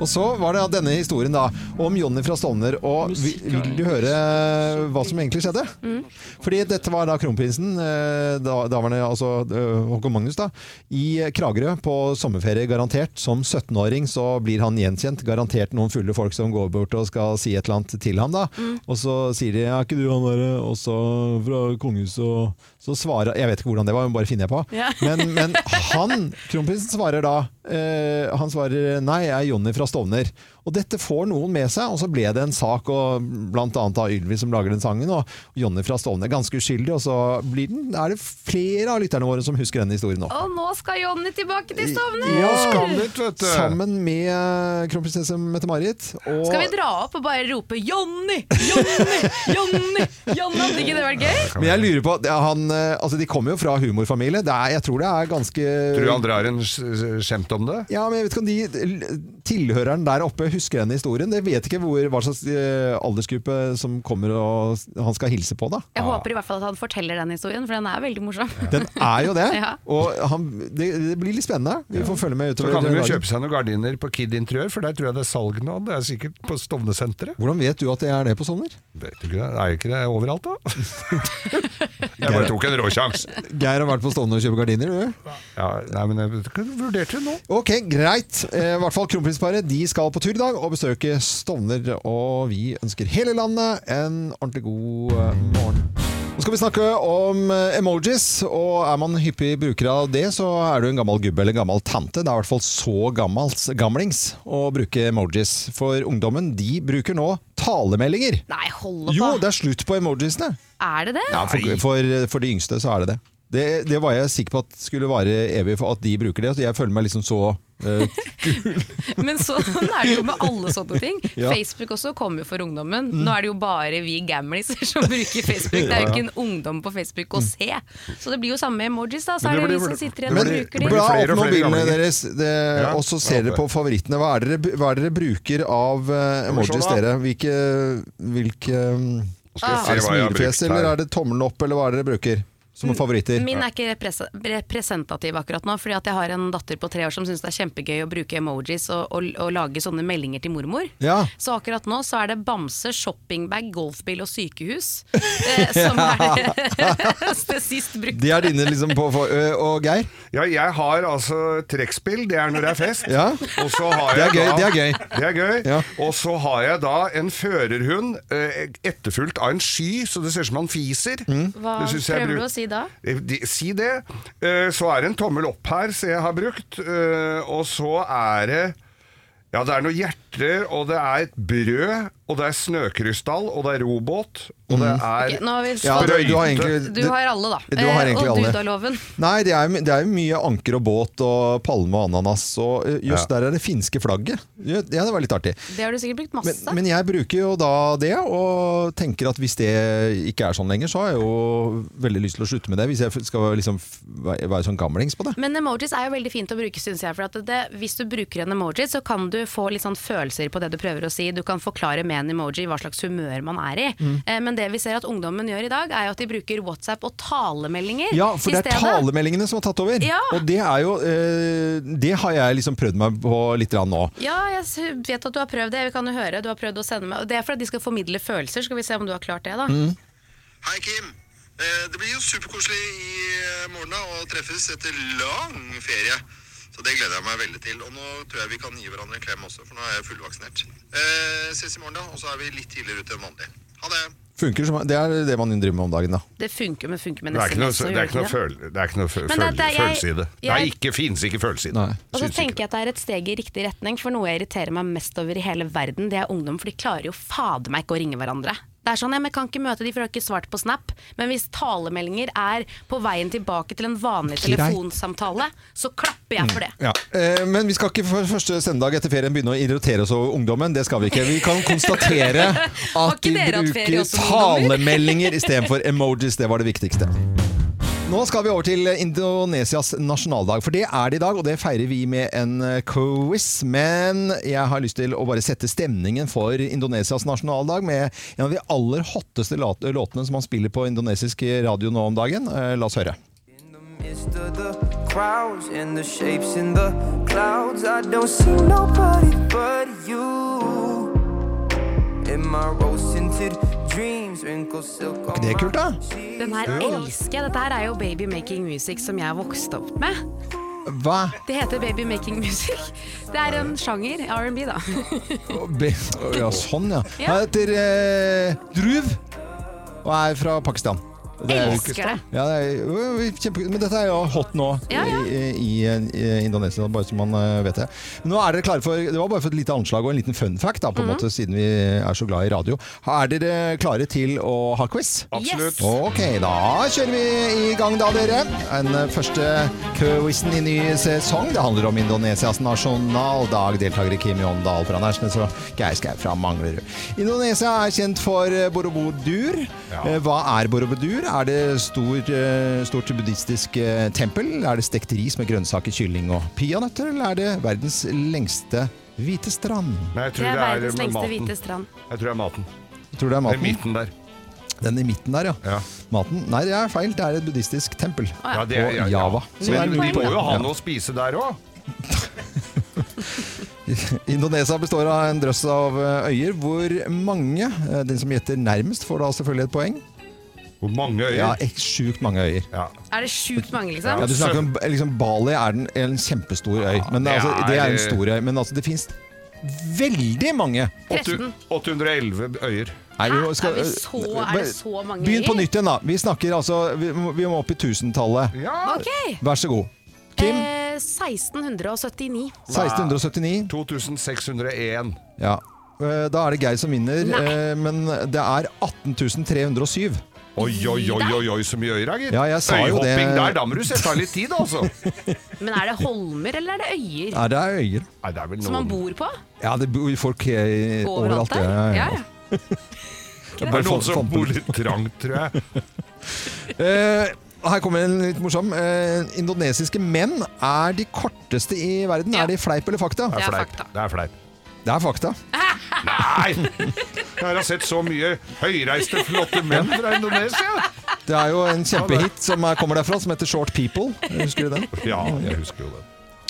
Og så var det denne historien da om Jonny fra Stovner. Og vil, vil du høre hva som egentlig skjedde? Fordi dette var da kronprinsen, eh, da, daværende altså eh, Håkon Magnus, da, i Kragerø på sommerferie. Garantert. Som 17-åring så blir han gjenkjent. Garantert noen fulle folk som går bort og skal si et eller annet til ham. da. Og så sier de 'er ikke du han derre også fra kongehuset', og så svarer Jeg vet ikke hvordan det var, bare finner jeg på. Ja. Men, men han, kronprinsen, svarer da Eh, han svarer nei, jeg er Jonny fra Stovner. Og dette får noen med seg, og så ble det en sak, og blant annet av Ylvi som lager den sangen, og Jonny fra Stovner. Ganske uskyldig, og så blir den, er det flere av lytterne våre som husker denne historien nå. Og nå skal Jonny tilbake til Stovner! Ja, skal litt, vet du. Sammen med eh, kronprinsesse Mette-Marit. og- Skal vi dra opp og bare rope 'Jonny! Jonny! Jonny!' Jonny, Hadde ikke det vært gøy? Men jeg lurer på, han, eh, altså De kommer jo fra humorfamilie. Det er, jeg tror det er ganske Tror du aldri har en skjemt om det? Ja, men jeg vet ikke om de tilhøreren der oppe husker denne historien. Jeg vet ikke hvor, hva slags eh, aldersgruppe som kommer og han skal hilse på, da. Jeg håper i hvert fall at han forteller den historien, for den er veldig morsom. Den er jo det. Og han, det, det blir litt spennende. Vi får følge med Så kan de jo kjøpe seg noen gardiner på Kid Interiør, for der tror jeg det er salg nå. Det er sikkert på Stovner-senteret. Hvordan vet du at det er det på Stovner? Vet du ikke det? Er ikke det overalt, da? jeg bare tok en råsjans. Geir har vært på Stovner og kjøpt gardiner, du? Ja, nei, men jeg vurderte det nå. Ok, greit. Eh, I hvert fall Kronprinsparet de skal på tur i dag og besøke Stovner. Og vi ønsker hele landet en ordentlig god eh, morgen. Nå skal vi snakke om eh, emojis, og er man hyppig bruker av det, så er du en gammel gubbe eller en gammel tante. Det er i hvert fall så gammels, gamlings å bruke emojis. For ungdommen de bruker nå talemeldinger. Nei, hold på. Jo, det er slutt på emojisene. Er det det? Ja, for, for, for de yngste så er det det. det. Det var jeg sikker på at skulle vare evig for at de bruker det. Så jeg føler meg liksom så Men sånn er det jo med alle sånne ting. Ja. Mm. Facebook også kommer jo for ungdommen. Nå er det jo bare vi gamliser som bruker Facebook. Det er jo ikke en ungdom på Facebook å se. Så det blir jo samme emojis, da. Så er det det vi som sitter igjen og bruker dem. de. Bla opp mobilene deres, det, Ja, og så ser dere på favorittene. Hva er dere, hva er dere bruker av uh, emojis, dere? Hvilke, hvilke um, Er det smilefjes, eller er det tommelen opp, eller hva er det dere bruker som favoritter? Min er ikke representativ akkurat nå, fordi at jeg har en datter på tre år som syns det er kjempegøy å bruke emojis og, og, og lage sånne meldinger til mormor. Ja. Så akkurat nå så er det bamse, shoppingbag, golfbil og sykehus eh, som er det, det sist brukte. De er dine liksom på for, Og Geir? Ja, jeg har altså trekkspill, det er når det er fest. Ja. Og så har Det er gøy, da, det er gøy. Det er gøy. Ja. Og så har jeg da en førerhund eh, etterfulgt av en sky, så det ser ut som han fiser. Hva Det synes jeg prøver du å si da? Eh, de- Si det. Eh, Så er det en tommel opp her, som jeg har brukt. eh, Og så er det Ja, det er noen hjerter, og det er et brød, og det er snøkrystall, og det er robåt, og det er Ok, nå har vi Ja, du, du har egentlig Du har alle, da. Du har Eh, egentlig og. Dudaloven. Nei, det er, det er mye anker og båt og palme og ananas. Og just Ja. der er det finske flagget. Ja, det var litt artig. Det har du sikkert brukt masse. men jeg bruker jo da det, og tenker at hvis det ikke er sånn lenger, så har jeg jo veldig lyst til å slutte med det. Hvis jeg skal liksom være være sånn gamlings på det. Men emojis er jo veldig fint å bruke, syns jeg. For at det, hvis du bruker en emoji, så kan du få litt sånn følelser på det du prøver å si. Du kan forklare med en emoji hva slags humør man er i. Mm. Eh, men det vi ser at ungdommen gjør i dag, er jo at de bruker WhatsApp og talemeldinger Ja, for det er stedet. talemeldingene som har tatt over. Ja. Og det er jo eh, Det har jeg liksom prøvd meg på litt nå. Ja, jeg vet at du har prøvd det. Vi kan jo høre. Du har prøvd å sende meg Det er for at de skal formidle følelser. Skal vi se om du har klart det, da. Mm. Hei, Kim. Eh, Det blir jo superkoselig i morgen å treffes etter lang ferie. Så det gleder jeg meg veldig til. Og nå tror jeg vi kan gi hverandre en klem også, for nå er jeg fullvaksinert. Eh, ses i morgen, da. Og så er vi litt tidligere ute enn vanlig. Ha det. Funker som, det er det man driver med om dagen, da. Det funker, men funker med nesten det er ikke noe, det? føl, er er- følelse i det. Det ikke, finnes ikke følelse i det. Og så tenker jeg at det er et steg i riktig retning, for noe jeg irriterer meg mest over i hele verden, det er ungdom, for de klarer jo fader meg ikke å ringe hverandre. Det er sånn, ja, men kan ikke møte de, for de har ikke svart på Snap. Men hvis talemeldinger er på veien tilbake til en vanlig telefonsamtale, så klapper jeg for det. Ja. Eh, men vi skal ikke for første sendedag etter ferien begynne å irritere oss over ungdommen. Det skal vi ikke. Vi kan konstatere at de bruker talemeldinger istedenfor emojis. Det var det viktigste. Nå skal vi over til Indonesias nasjonaldag, for det er det i dag, og det feirer vi med en eh, quiz. Men jeg har lyst til å bare sette stemningen for Indonesias nasjonaldag med en av de aller hotteste låtene som man spiller på indonesisk radio nå om dagen. Eh, La oss høre. In my rose ikke det kult, da? Den her elsker jeg. Dette her er jo Baby Making Music som jeg vokste opp med. Hva? Det heter Baby Making Music. Det er en sjanger. R&B, da. Ja, sånn, ja. Ja. Han heter eh, Druv og er fra Pakistan. Det er Elsker det. Ja, det er kjempe... Men dette er jo hot nå Ja, ja. I, i, i Indonesia, bare så man eh, vet det. Nå er dere klare for Det var bare for et lite anslag og en liten fun fact, da, på en Mhm. måte, siden vi er så glad i radio. Er dere klare til å ha quiz? Absolutt. Ok, da kjører vi i gang da, dere. Den eh, første quizen i ny sesong. Det handler om Indonesias nasjonaldag. Deltakere Kim Jondal fra Nærsnes og Geir Skau fra Manglerud. Indonesia er kjent for eh, Borobudur. Ja. Hva er Borobudur? Er det stor, eh, stort buddhistisk eh, tempel? Er det stekt ris med grønnsaker, kylling og peanøtter? Eller er det verdens lengste hvite strand? Nei, jeg Det er det er, verdens lengste maten. hvite strand. Jeg tror det er maten. Jeg tror det er Den maten. midten der. Den i midten der, ja. Ja. Maten? Nei, det er feil. Det er et buddhistisk tempel. Å, ja. Er, På ja, ja. Java. Så Men de må jo ha Ja. noe å spise der òg. Indonesia består av en drøss av eh, øyer, hvor mange Den som gjetter nærmest, får da selvfølgelig et poeng. Hvor mange øyer? Ja, ek- sjukt mange øyer. Ja. Er det sjukt mange, liksom? Ja, du snakker om liksom, Bali er den, en kjempestor øy. Men det altså, det er en er- stor øy. Men altså, det fins veldig mange. 13. 811 øyer. Nei, vi må- skal- Er vi så- er det så mange Begynn på øyer? nytt igjen, da. Vi snakker altså Vi må, vi må opp i tusentallet. Ja! Ok. Vær så god. Kim? Eh, 1679. 1679. 2601. Ja. Eh, Da er det Geir som vinner, Nei. eh, men det er 18307. Oi, oi, oi, oi, oi, så mye øyer, da, gitt. Ja, jeg sa jo det. Øyhopping der, da må du sette av litt tid, altså. Men er det holmer eller er det øyer? Ja, det er øyer. Nei, det er vel Som man noen bor på? Ja, det bor folk eh, Overalt overalt. der? ja, ja. Ja, ja. Det er noen som bor litt trangt, tror jeg. Eh, her kommer en litt morsom. Eh, indonesiske menn er de korteste i verden. Ja. Er de fleip eller fakta? Det Det er er fleip. Det er fleip. Det er fakta. Nei! Jeg har sett så mye høyreiste, flotte menn fra Indonesia. Det er jo en kjempehit som er, kommer derfra, som heter Short People. Husker du den? Ja, jeg husker jo den.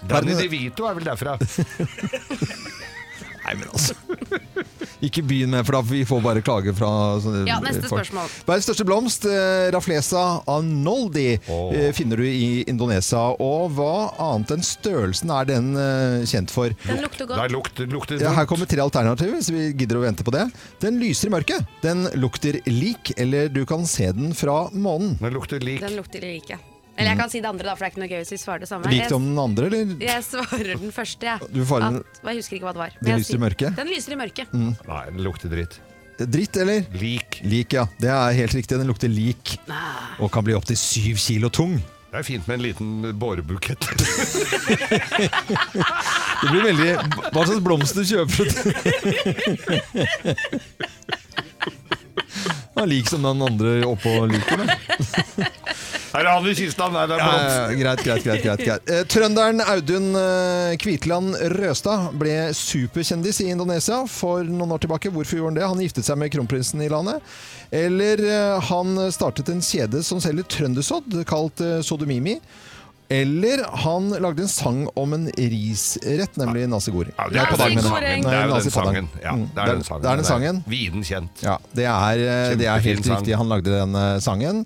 Danny DeVito er vel derfra. Nei, men altså Ikke begynn med, for da vi får bare klage fra sånne Ja, neste folk. spørsmål. Verdens største blomst, eh, Raflesa anoldi, eh, finner du i Indonesia. Og hva annet enn størrelsen er den eh, kjent for? Den lukter godt. lukter, lukter Ja, her kommer tre alternativer, hvis vi gidder å vente på det. Den lyser i mørket. Den lukter lik, eller du kan se den fra månen. Den lukter lik. Den lukter like. Eller jeg kan si det andre, da, for det er ikke noe gøy hvis vi svarer det samme. Lik om som den andre, eller? Jeg svarer den første, jeg. Du At- Jeg husker ikke hva det var. Den lyser i mørket? Den lyser i mørket. Nei, den lukter dritt. Dritt, eller? Lik. Lik, ja. Det er helt riktig. Den lukter lik. Ah. Og kan bli opptil syv kilo tung. Det er fint med en liten bårebukett. Det blir veldig Hva slags blomst du kjøper? er lik som den andre oppå liket. Her er han i kista! Nei, det er blomst. ja, greit, greit, greit, greit, greit. Eh, Trønderen Audun eh, Kvitland Røstad ble superkjendis i Indonesia for noen år tilbake. Hvorfor gjorde han det? Han giftet seg med kronprinsen i landet. Eller eh, han startet en kjede som selger trøndersodd, kalt eh, Sodomimi. Eller han lagde en sang om en risrett, nemlig nasi. Ja, Nei, på dagen, mener jeg. Det er den sangen. Ja, Mm, det er den sangen. Det er den sangen. Viden kjent. Ja, det er, eh, det er helt riktig. Han lagde den eh, sangen.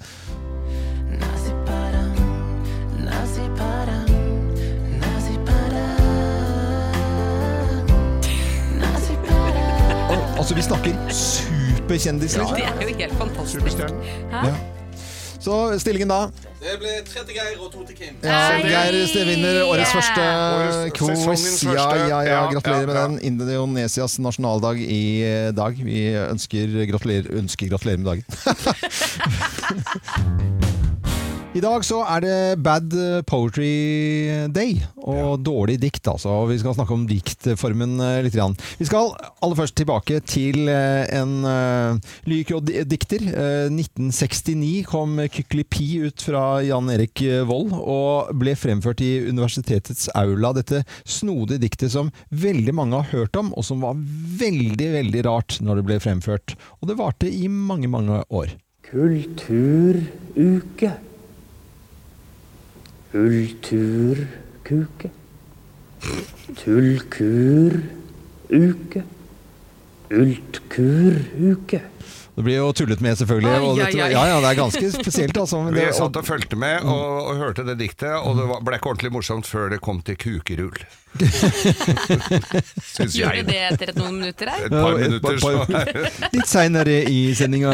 Altså, vi snakker superkjendis, Ja, Det er jo helt fantastisk. Superstjerne. Så stillingen da? Det ble tre til Geir og to til Kim. Ja! Geir vinner årets første Årets- quiz. første. ja, ja, Ja, gratulerer ja, med den. Indonesias nasjonaldag i dag. Vi ønsker gratulerer, ønsker gratulerer med dagen. I dag så er det Bad Poetry Day, og dårlig dikt, altså. Vi skal snakke om diktformen eh, litt. Grann. Vi skal aller først tilbake til eh, en uh, Lykrod-dikter. Eh, 1969 kom Kykelipi ut fra Jan Erik Vold, og ble fremført i universitetets aula. Dette snodige diktet som veldig mange har hørt om, og som var veldig, veldig rart når det ble fremført. Og det varte i mange, mange år. Kulturuke. Kulturkuke. Tullkuruke. Ultkuruke. Det blir jo tullet med, selvfølgelig. Og dette, ja, ja, det er ganske spesielt, altså. men Vi det- satt og fulgte med og, og hørte det diktet, og det ble ikke ordentlig morsomt før det kom til kukerull. Syns Gjorde det etter et noen minutter her? Et par minutter, så Litt seinere i sendinga.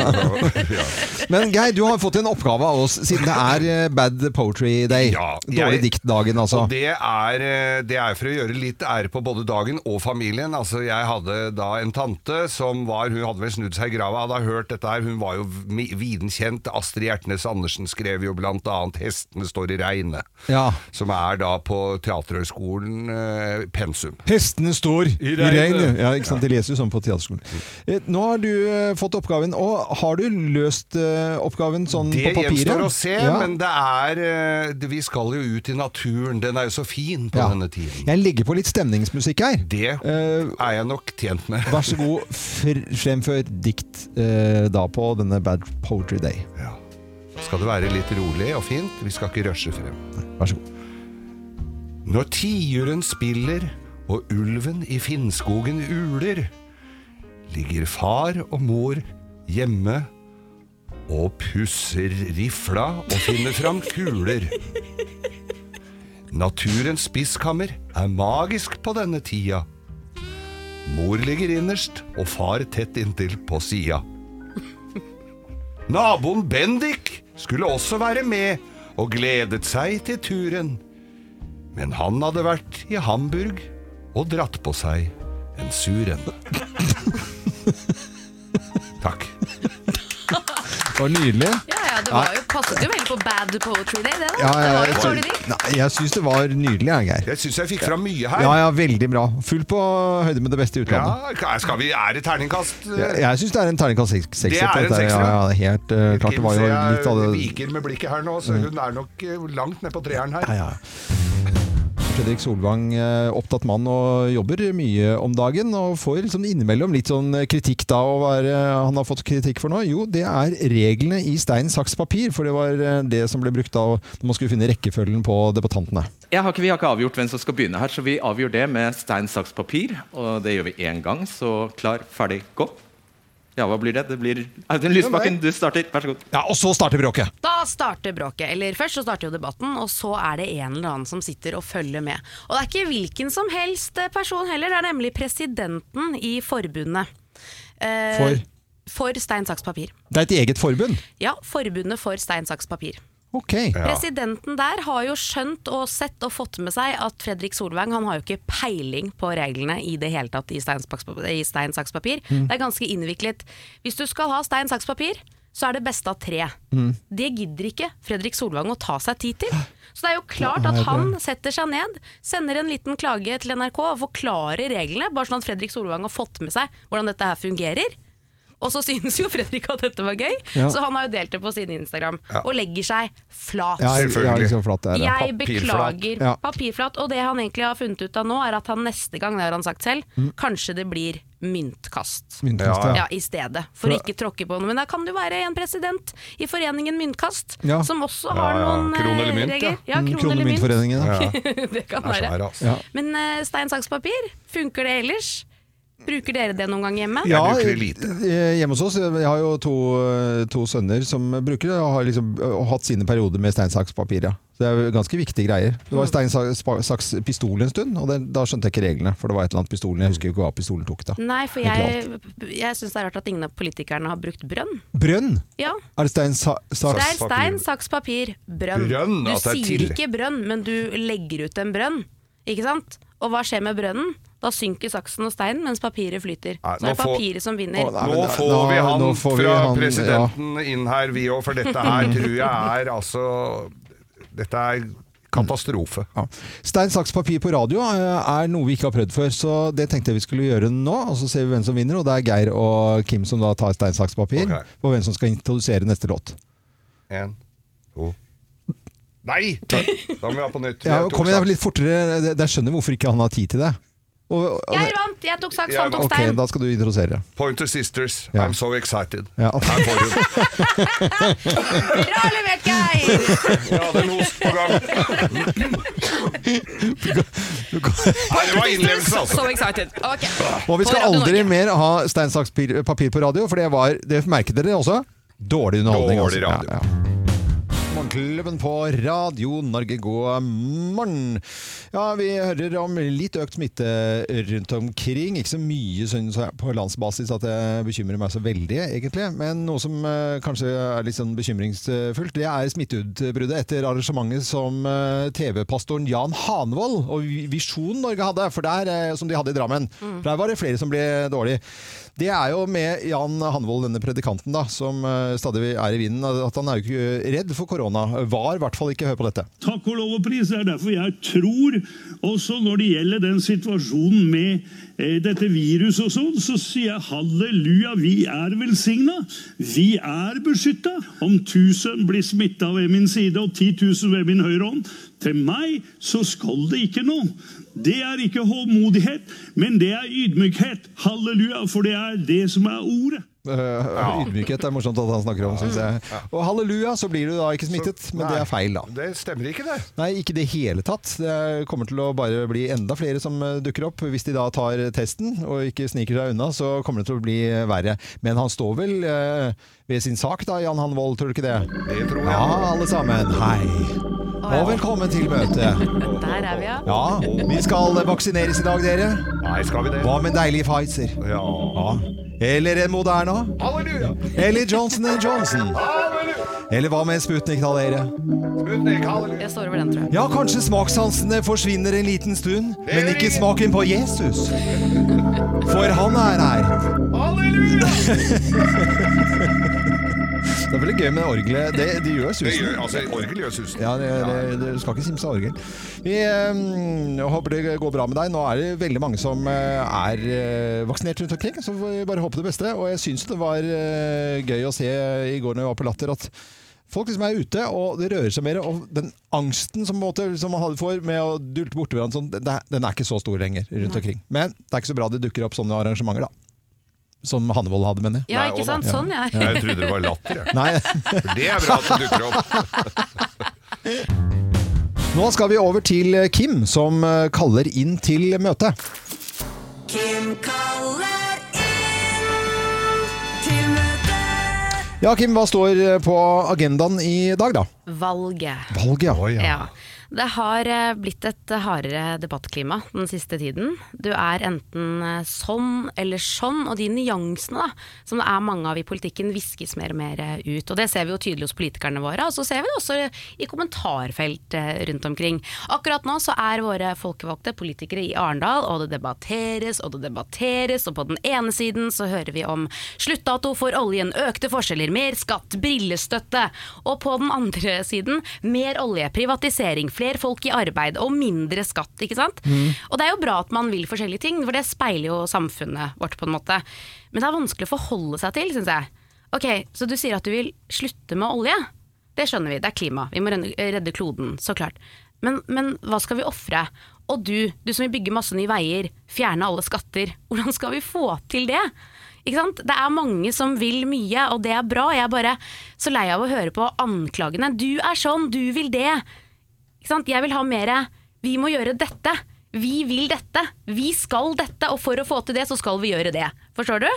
Men Geir, du har fått en oppgave av oss, siden det er eh, Bad Poetry Day. Ja, Dårlig jeg- diktdagen, altså. Og det er, eh, det er for å gjøre litt ære på både dagen og familien. Altså, jeg hadde da en tante som var Hun hadde vel snudd seg i grava, hadde hørt dette her. Hun var jo viden kjent. Astrid Hjertnes Andersen skrev jo blant annet 'Hestene står i regnet', Ja. som er da på Teaterhøgskolen eh, pensum. Hestene står i regnet. Ja, ikke sant? De leser jo sånn på teaterskolen. Eh, Nå har du eh, fått oppgaven, og har du løst eh, oppgaven sånn Det på papiret? Det gjenstår å se, Ja. men det er Vi skal jo ut i naturen. Den er jo så fin på Ja. denne tiden. Jeg legger på litt stemningsmusikk her. Det er jeg nok tjent med. Vær så god, fremfør dikt eh, da på denne Bad Poetry Day. Ja. Skal det være litt rolig og fint? Vi skal ikke rushe frem. Vær så god. Når tiuren spiller og ulven i Finnskogen uler, ligger far og mor hjemme og pusser rifla og finner fram kuler. Naturens spiskammer er magisk på denne tida. Mor ligger innerst og far tett inntil på sida. Naboen Bendik skulle også være med og gledet seg til turen. Men han hadde vært i Hamburg og dratt på seg en sur suren. Takk. Det var nydelig. Ja, ja, det var jo, passet jo veldig på Bad Poetry Day, det da. Ja, ja, det var jeg, jo dårlig. Nei, jeg syns det var nydelig, jeg, Geir. Jeg syns jeg fikk fram mye her. Ja, ja, veldig bra. Fullt på høyde med det beste i utlandet. Ja, skal vi, er det terningkast? Jeg, jeg syns det er en terningkast seks. seks, Det er en dette. sekser, Ja, ja. ja, helt eh, klart. Det var jo litt av det viker med blikket her nå, så hun er nok eh, langt ned på treeren her. Ja, ja. Fredrik Solvang, eh, opptatt mann og jobber mye om dagen, og får liksom innimellom litt sånn kritikk da. Og hva han har fått kritikk for nå? Jo, det er reglene i stein, saks, papir. For det var eh, det som ble brukt da når man skulle finne rekkefølgen på debattantene. Har ikke, vi har ikke avgjort hvem som skal begynne her, så vi avgjør det med stein, saks, papir. Og det gjør vi én gang, så klar, ferdig, gå. Ja, hva blir det? Det blir Audun Lysbakken, du starter. Vær så god. Ja, og så starter bråket! Da starter bråket. Eller først så starter jo debatten, og så er det en eller annen som sitter og følger med. Og det er ikke hvilken som helst eh, person heller, det er nemlig presidenten i forbundet. Eh, For? For stein, saks, papir. Det er et eget forbund. Ja, Forbundet for stein, saks, papir. Ok. Presidenten der har jo skjønt og sett og fått med seg at Fredrik Solvang han har jo ikke peiling på reglene i det hele tatt i stein, saks, i stein saks, papir. Det er ganske innviklet. Hvis du skal ha stein, saks, papir, så er det beste av tre. Det gidder ikke Fredrik Solvang å ta seg tid til. Så det er jo klart at han setter seg ned, sender en liten klage til NRK og forklarer reglene, bare sånn at Fredrik Solvang har fått med seg hvordan dette her fungerer. Og så synes jo Fredrik at dette var gøy, Ja. så han har jo delt det på sin Instagram. Og legger seg flat. Ja, ja, liksom flatt der, er. Jeg Papirflat. beklager Ja. papirflat. Og det han egentlig har funnet ut av nå, er at han neste gang, det har han sagt selv, kanskje det blir myntkast. Myntkast, Ja, ja. Ja, i stedet, for å ikke tråkke på noe. Men da kan jo være en president i foreningen Myntkast, Ja. som også Ja, har ja. noen Kron eh, eller mynt, regler. ja. Ja, Mm, kron eller mynt. Kronemyntforeningen. Ja. det kan Det være. svær, altså. Ja. Men uh, stein, saks, papir, funker det ellers? Bruker dere det noen gang hjemme? Jeg bruker det lite. eh, Hjemme hos oss, jeg har jo to, eh, to sønner som bruker det, og har liksom eh, hatt sine perioder med stein, saks, papir. Ja. Så det er jo ganske viktige greier. Det var stein, saks, pistol en stund, og det, da skjønte jeg ikke reglene. For det var et eller annet pistolen, jeg husker jo ikke hva pistolen tok da. Nei, for jeg, jeg syns det er rart at ingen av politikerne har brukt brønn. Brønn! Ja, Er det stein, sa, Det saks? er stein, saks, papir, brønn. Brønn, du det er sier ikke brønn, men du legger ut en brønn. Ikke sant? Og hva skjer med brønnen? Da synker saksen og steinen, mens papiret flyter. Nei, Så er det er får- papiret som vinner. Å, nei. Nå får vi han nå får vi fra han, presidenten inn her, vi òg, for dette her tror jeg er altså Dette er katastrofe. Ja. Stein, saks, papir på radio eh, er noe vi ikke har prøvd før, så det tenkte jeg vi skulle gjøre nå. Og så ser vi hvem som vinner, og det er Geir og Kim som da tar stein, saks, papir. Og hvem som skal introdusere neste låt. En, to Nei! Da må vi ha på nytt. Ja, kom igjen, litt fortere. Det- Jeg skjønner hvorfor ikke han har tid til det. Og, og, Jeg vant! Jeg tok saks, han tok stein. ok, da skal du introdusere. Pointer Sisters, Ja. I'm so excited. Ja. Her får du Bra levert, Geir! Jeg hadde en ost på gang. Nei, det var innlevelse, altså. So excited. Ok. Og vi På skal Radio aldri Norge. mer ha stein, saks, pir- papir på radio, for det var Det merket dere også? Dårlig underholdning. Dårlig altså. radio. Ja, ja. Morgenklubben på Radio Norge, god morgen. Ja, vi hører om litt økt smitte rundt omkring. Ikke så mye synes jeg, på landsbasis at det bekymrer meg så veldig, egentlig. Men noe som eh, kanskje er litt sånn bekymringsfullt, det er smitteutbruddet etter arrangementet som eh, TV-pastoren Jan Hanvold og Visjon Norge hadde, for der, eh, som de hadde i Drammen. For Der var det flere som ble dårlig. Det er jo med Jan Hanvold, denne predikanten, da, som eh, stadig er i vinden, at han er jo ikke redd for korona. Var i hvert fall ikke. Hør på dette. Takk og lov og pris. Det er derfor jeg tror, også når det gjelder den situasjonen med eh, dette viruset og sånn, så sier jeg halleluja, vi er velsigna. Vi er beskytta. Om 1000 blir smitta ved min side og 10 000 ved min høyre hånd, til meg så skal det ikke noe. Det er ikke håndmodighet, men det er ydmykhet. Halleluja, for det er det som er ordet. Ja. Ydmykhet er morsomt at han snakker om, syns jeg. Og halleluja, så blir du da ikke smittet, men det er feil, da. Det stemmer ikke, det. Nei, ikke i det hele tatt. Det kommer til å bare bli enda flere som eh, dukker opp. Hvis de da tar testen og ikke sniker seg unna, så kommer det til å bli verre. Men han står vel eh, ved sin sak da, Jan Hanvold, tror du ikke det? Det tror jeg. Ja, alle sammen. Hei. Og velkommen til møtet. Der er vi, ja. Ja, vi skal vaksineres i dag, dere. Nei, skal vi det? Hva med en deilig Pfizer? Ja. Ja. Eller en Moderna? Halleluja! Eller Johnson Johnson? Halleluja! Eller hva med Sputnik, da, dere? Sputnik, halleluja! Jeg står over den, tror jeg. Ja, kanskje smakssansene forsvinner en liten stund, men ikke smaken på Jesus. For han er her. Halleluja! Det er veldig gøy med orgelet. Det, det gjør Det gjør, altså, orgel gjør susen. Ja, det, det, det skal ikke simse av orgel. Vi øh, håper det går bra med deg. Nå er det veldig mange som eh, er eh, vaksinert rundt omkring, så får vi bare håpe det beste. Og jeg syns det var eh, gøy å se i går når jeg var på Latter, at folk liksom er ute, og det rører seg mer. Og den angsten som, måtte, som man hadde for med å dulte borti hverandre, sånn, den er ikke så stor lenger rundt omkring. Men det er ikke så bra det dukker opp sånne arrangementer, da. Som Hannevold hadde, mener jeg. Ja, ikke sant? Sånn, ja. Jeg trodde det var latter, jeg. Nei. For det er bra at det dukker opp. Nå skal vi over til Kim, som eh, kaller inn til møte. Kim kaller inn til møte. Ja, Kim, hva står eh, på agendaen i dag, da? Valget. Valget, ja. Ja. Det har eh, blitt et hardere debattklima den siste tiden. Du er enten eh, sånn eller sånn, og de nyansene da, som det er mange av i politikken, viskes mer og mer eh, ut. Og Det ser vi jo tydelig hos politikerne våre, og så ser vi det også i kommentarfelt rundt omkring. Akkurat nå så er våre folkevalgte politikere i Arendal, og det debatteres og det debatteres, og på den ene siden så hører vi om sluttdato for oljen, økte forskjeller, mer skatt, brillestøtte, og på den andre siden mer olje, privatisering, flere folk i arbeid og mindre skatt, ikke sant? Og det er jo bra at man vil forskjellige ting, for det speiler jo samfunnet vårt på en måte. Men det er vanskelig å forholde seg til, syns jeg. Ok, så du sier at du vil slutte med olje? Det skjønner vi, det er klima. Vi må redde kloden, så klart. Men, men hva skal vi ofre? Og du, du som vil bygge masse nye veier, fjerne alle skatter. Hvordan skal vi få til det? Ikke sant? Det er mange som vil mye, og det er bra. Jeg er bare så lei av å høre på anklagene. Du er sånn, du vil det. Jeg vil ha mer Vi må gjøre dette. Vi vil dette. Vi skal dette. Og for å få til det, så skal vi gjøre det. Forstår du?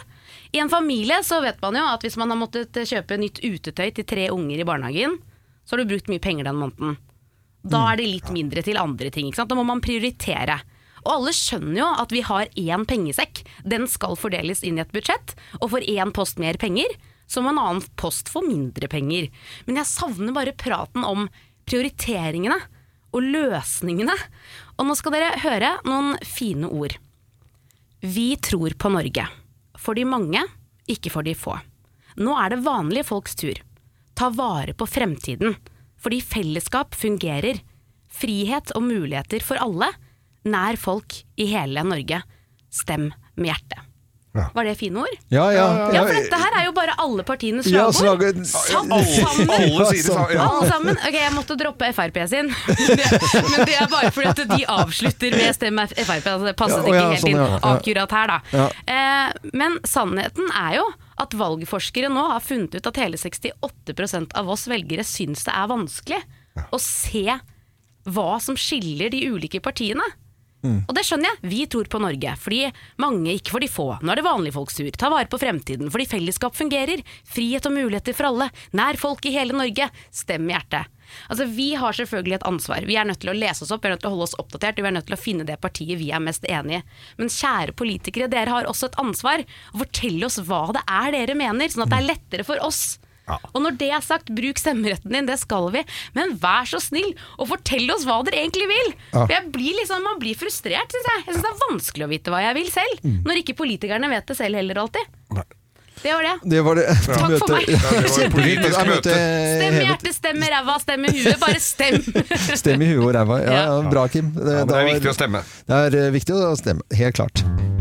I en familie så vet man jo at hvis man har måttet kjøpe nytt utetøy til tre unger i barnehagen, så har du brukt mye penger den måneden. Da er det litt mindre til andre ting. Da må man prioritere. Og alle skjønner jo at vi har én pengesekk. Den skal fordeles inn i et budsjett. Og for én post mer penger, så må en annen post få mindre penger. Men jeg savner bare praten om prioriteringene og løsningene. Og nå skal dere høre noen fine ord. Vi tror på Norge. For de mange, ikke for de få. Nå er det vanlige folks tur. Ta vare på fremtiden. Fordi fellesskap fungerer. Frihet og muligheter for alle. Nær folk i hele Norge. Stem med hjertet. Ja. Var det fine ord? Ja, ja. Ja, for dette her er jo bare alle partienes Ja, slagord. Alle, sammen. alle sier det samme. Ja. Alle sammen. Ok, jeg måtte droppe Frp sin. Men det er bare fordi at de avslutter med stem Frp. Altså det passet Ja, ikke helt sånn, inn ja, ja. akkurat her, da. Ja. Eh, men sannheten er jo at valgforskere nå har funnet ut at hele 68% av oss velgere syns det er vanskelig å se hva som skiller de ulike partiene. Og det skjønner jeg. Vi tror på Norge. Fordi mange, ikke for de få. Nå er det vanlige folks tur. Ta vare på fremtiden. Fordi fellesskap fungerer. Frihet og muligheter for alle. Nær folk i hele Norge. Stem med hjertet. Altså, Vi har selvfølgelig et ansvar. Vi er nødt til å lese oss opp, vi er nødt til å holde oss oppdatert, vi er nødt til å finne det partiet vi er mest enig i. Men kjære politikere, dere har også et ansvar. Fortell oss hva det er dere mener, sånn at det er lettere for oss. Og når det er sagt, bruk stemmeretten din, det skal vi. Men vær så snill og fortell oss hva dere egentlig vil! For jeg blir liksom, Man blir frustrert, syns jeg. Jeg syns det er vanskelig å vite hva jeg vil selv. Når ikke politikerne vet det selv heller alltid. Det var det. Det var det. Takk for meg. Ja, møtet Stem i hjertet, stem i ræva, stem i huet. Bare stem! Stem i huet og ræva. Ja, ja, bra, Kim. Det, Ja, det er viktig å stemme. Det er eh, viktig å stemme, helt klart.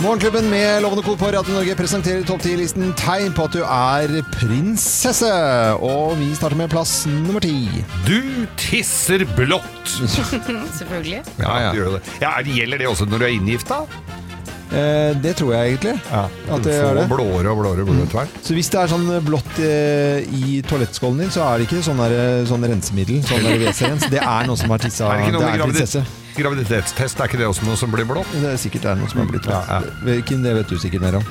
Morgenklubben med Lovende Co på Radio Norge presenterer topp 10-listen tegn på at du er prinsesse. Og vi starter med plass nummer ti. Du tisser blått. Selvfølgelig. Ja, ja. Gjør det. ja, er Gjelder det også når du er inngifta? Eh, det tror jeg egentlig. At det er det. blåere og blåere blod etter hvert. Så hvis det er sånn blått eh, i toalettskålen din, så er det ikke sånn, der, sånn rensemiddel. Sånn der WC-rens. Det er noe som har tissa. Er det ikke noe det er prinsesse. Graviditetstest? Er ikke det også noe som blir blått? Det er sikkert det er noe som har blitt Ja, ja. Hvilken det vet du sikkert mer om.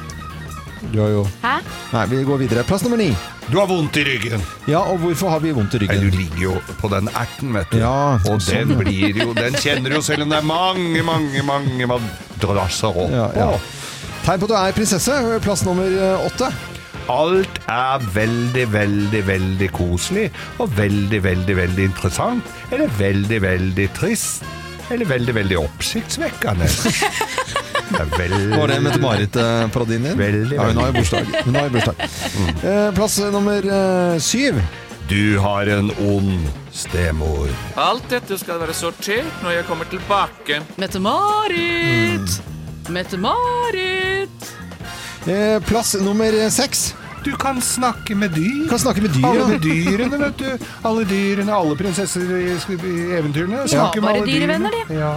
Du har jo Hæ? Nei, vi går videre. Plass nummer ni. Du har vondt i ryggen. Ja, og hvorfor har vi vondt i ryggen? Nei, du ligger jo på den erten, vet du. Ja, og sånn, den blir jo Den kjenner du jo selv om det er mange, mange, mange man madrasser på. Ja, ja. Tegn på at du er prinsesse. Plass nummer eh, åtte. Alt er veldig, veldig, veldig koselig og veldig, veldig, veldig interessant. Eller veldig, veldig trist. Eller veldig, veldig oppsiktsvekkende. Det er veldig Var det Mette-Marit-parodien din? Veldig, ja, hun har jo bursdag. Hun har jo bursdag. Mm. Plass nummer eh, syv. Du har en ond stemor. Alt dette skal være sortert når jeg kommer tilbake. Mette-Marit! Mette-Marit! Eh, Plass nummer seks. Du kan snakke med dyr. Kan snakke med dyr, Alle ja. dyrene, vet du. Alle dyrene, alle prinsesser i, i eventyrene. Ja, snakker med alle dyrene. de. Ja,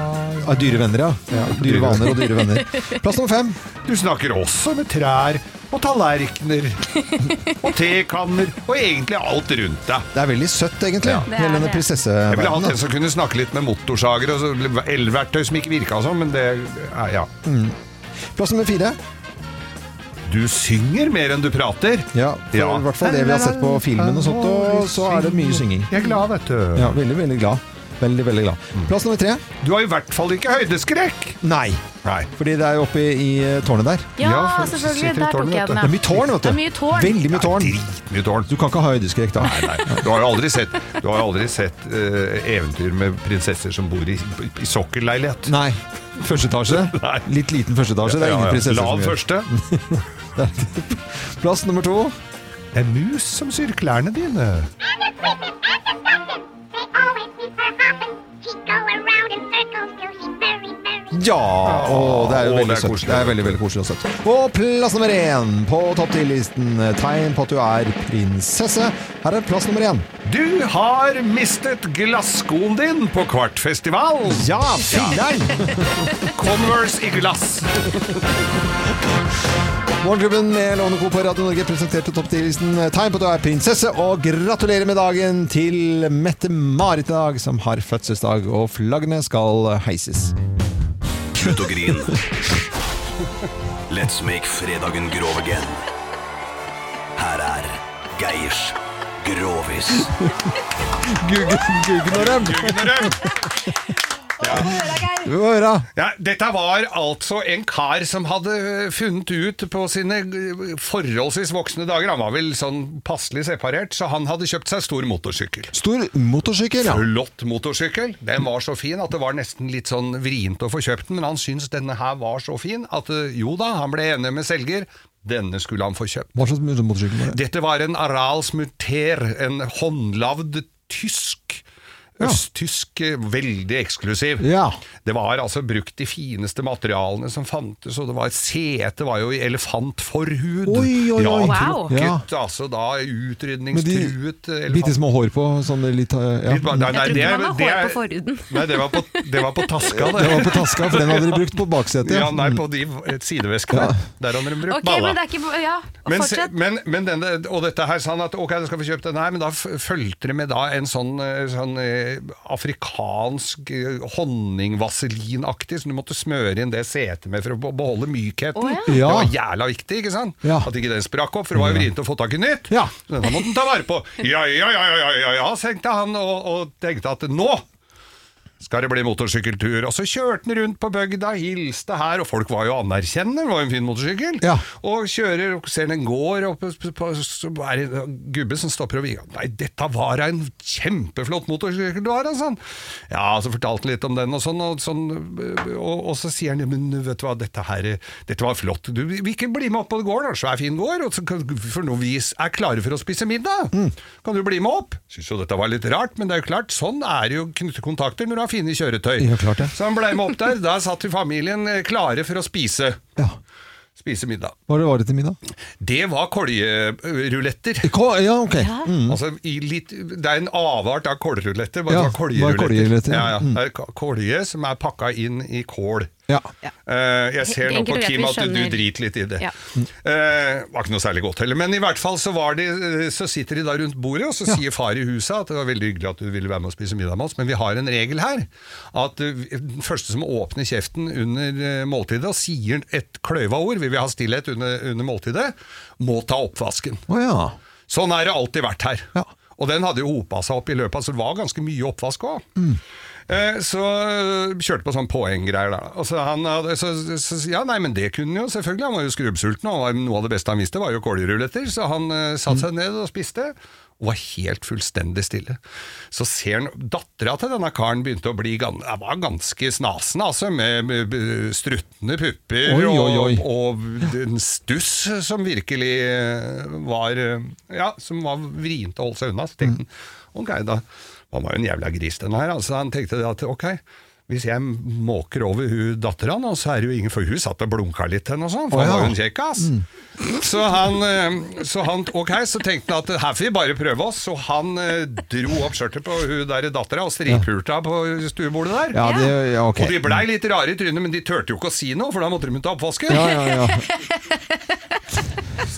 Ah, dyrevenner, ja. ja. Dyrevaner og dyrevenner. Plass nummer fem. Du snakker også med trær og tallerkener og tekanner og egentlig alt rundt deg. Det er veldig søtt, egentlig. Er Hele denne prinsesseverdenen. Jeg ville hatt en som kunne snakke litt med motorsager og elverktøy som ikke virka sånn, men det Ja. ja. Plass nummer fire. Du synger mer enn du prater. Ja, for Ja. i hvert fall det vi har sett på filmen og sånt, og så er det mye synging. Jeg er glad, vet du. Ja, veldig, veldig glad. Veldig, veldig glad. Plass nummer tre. Du har i hvert fall ikke høydeskrekk. Nei. Nei. Fordi det er jo oppe i i tårnet der. Ja, Ja, selvfølgelig. Der tok jeg den. Det er mye tårn, vet du. Det er mye tårn. Veldig mye tårn. Dritmye tårn. Du kan ikke ha høydeskrekk da. Nei, nei. Du har jo aldri sett, du har jo aldri sett uh, eventyr med prinsesser som bor i, i sokkelleilighet. Nei. Første etasje. Litt liten første etasje. Det er ingen prinsesser Lav som gjør. første. Plass nummer to. En mus som syr klærne dine. Ja! Å, det er jo Å, veldig det er søtt. koselig. Det er veldig, veldig koselig og søtt. Og plass nummer én på topp 10-listen. Tegn på at du er prinsesse. Her er plass nummer én. Du har mistet glasskoen din på Kvartfestival. Ja, filleren! Converse i glass. Morgenklubben med Lovende Co på Radio Norge presenterte topp 10-listen Tegn på at du er prinsesse, og gratulerer med dagen til Mette-Marit i dag, som har fødselsdag, og flaggene skal heises. Slutt å grine. Let's make fredagen grov again. Her er Geirs Grovis. Guggen og røm! Høre. Ja, dette var altså en kar som hadde funnet ut på sine forholdsvis voksne dager Han var vel sånn passelig separert, så han hadde kjøpt seg stor motorsykkel. Stor motorsykkel, ja. Flott motorsykkel. Den var så fin at det var nesten litt sånn vrient å få kjøpt den, men han syntes denne her var så fin at eh, jo da, han ble enig med selger. Denne skulle han få kjøpt. Hva slags motorsykkel var det? Dette var en Arals Muter, en håndlavd tysk Østtysk, eh, veldig eksklusiv. Ja. Det var altså brukt de fineste materialene som fantes, og det var Setet var jo i elefantforhud. Oi, oi, oi. Ja, Wow. trukket, altså da utrydningstruet Bitte elefant. små hår på, sånn litt eh, ja. Litt nei, nei, Jeg det er- har det hår er- på forhuden. Nei, det var på, det var på taska, det. Det var på taska, for den hadde dere brukt på baksetet. Ja, nei, på de sideveskene. Der hadde de brukt Ok, men det er ikke Ja, Men, men, men denne, og dette her sa han at ok, da skal få kjøpt den her, men da fulgte det med da en sånn, eh, sånn afrikansk eh, honningvaselinaktig, som du måtte smøre inn det setet med for å beholde mykheten. Det ja. var jævla viktig, ikke sant? Ja. At ikke den sprakk opp, for det var jo vrient å få tak i nytt. Ja. Så denne måtte han ta vare på. Ja, ja, ja, ja, ja, ja, tenkte han, og, og tenkte at nå skal det bli motorsykkeltur. Og så kjørte han rundt på bygda, hilste her, og folk var jo anerkjennende, det var jo en fin motorsykkel. Ja. Og kjører, og ser den går, og så er det en gubbe som stopper og viger. Nei, dette var en kjempeflott motorsykkel du har, altså. Ja, så fortalte han litt om den og sånn, og, sånn, og, og så sier han, men vet du hva, dette her, dette var flott. Du vil ikke bli med opp på gården, svær fin gård, og så, kan- for når vi er klare for å spise middag, kan du bli med opp? Synes jo dette var litt rart, men det er jo klart, sånn er det jo knytte kontakter når du har fine kjøretøy. Ja, klart det. Så han ble med opp der, da satt familien eh, klare for å spise. Ja. Spise middag. Hva var det til middag? Det var koljeruletter. Ja, ok. Mm. Altså, i litt, det er en avart av kålruletter. bare Ja, det koljeruletter. Ja, ja. ja. Mm. Det er k- Kolje som er pakka inn i kål. Ja. Uh, jeg ser nå på Kim at du driter litt i det. Ja. Uh, var ikke noe særlig godt heller. Men i hvert fall så, var de, så sitter de da rundt bordet, og så sier far i huset at det var veldig hyggelig at du ville være med og spise middag med oss, men vi har en regel her. At eh, den første som åpner kjeften under eh, måltidet og sier et kløyva ord, vi vil ha stillhet under, under måltidet, må ta oppvasken. Oh, ja. Sånn har det alltid vært her. Ja. Og den hadde jo hopa seg opp i løpet, så det var ganske mye oppvask òg. Eh, Så øh, kjørte på sånn poenggreier der. da. Og så han hadde, så, så, ja, nei, men det kunne han jo selvfølgelig. Han var jo skrubbsulten, og noe av det beste han visste var jo kålruletter. Så han eh, satte seg ned og spiste. Og var helt fullstendig stille. Så ser han Dattera til denne karen begynte å bli var ganske snasen, altså, med, struttende pupper Oi, oi, oi. Og, og en stuss som virkelig eh, var eh, Ja, som var vrient å holde seg unna. Så tenkte han ok, da Han var jo en jævla gris, den her. Altså, han tenkte at ok, hvis jeg måker over hun dattera nå, så er det jo ingen For hun satt og blunka litt til henne og sånn, for hun han var jo en kjekkas. Så han, eh, så han Ok, så tenkte han at her får vi bare prøve oss. Så han eh, dro opp skjørtet på hun der dattera og striphulta på stuebordet der. Ja, det, ja, ok. Og de blei litt rare i trynet, men de turte jo ikke å si noe, for da måtte de ta oppvasken. Ja, ja, ja.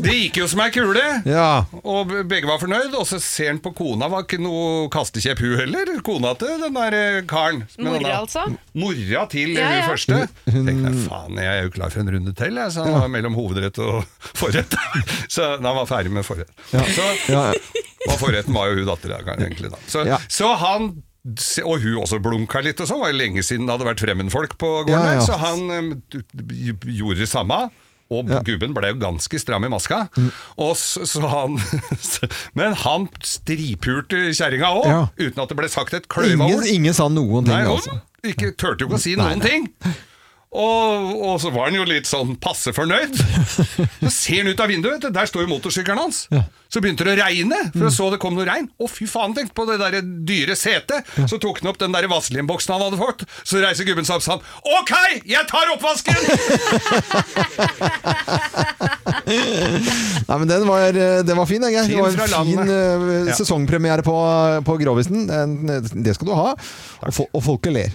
Det gikk jo som ei kule. ja. Og begge var fornøyd, og så ser han på kona, var ikke noe kastekjepp hun heller. Kona til den der eh, karen. Men Mora, han da- altså? Mora til Ja, hun ja. første. Tenkte jeg, faen, jeg er jo klar for en runde til, jeg. Så han var mellom hovedrett og forrett. Så da han var ferdig med forrett. Så ja. og forretten var jo hun datter egentlig. da. Så, Ja. så han og hun også blunka litt, og sånn. var jo lenge siden det hadde vært fremmedfolk på gården. Ja, ja. Så han eh, gjorde det samme. Og Ja. Mm. gubben ble jo ganske stram i maska. Og så, så han Men han stripulte kjerringa òg, Ja. uten at det ble sagt et kløyva Ingen, ord. ingen sa noen ting, Nei, altså. ikke, turte jo ikke å si noen ting. Og, og så var han jo litt sånn passe fornøyd. Så ser han ut av vinduet, der står jo motorsykkelen hans. Så begynte det å regne, for jeg så det kom noe regn. Å fy faen, tenk på det der dyre setet. Så tok han opp den der Vazelin-boksen han hadde fått. Så reiser gubben seg opp og sa han, Ok, jeg tar oppvasken! Nei, men den var, eh, den var fin, Geir. Det var en fin landet. eh, sesongpremiere på, på Grovisen. Det skal du ha. Og, og folket ler.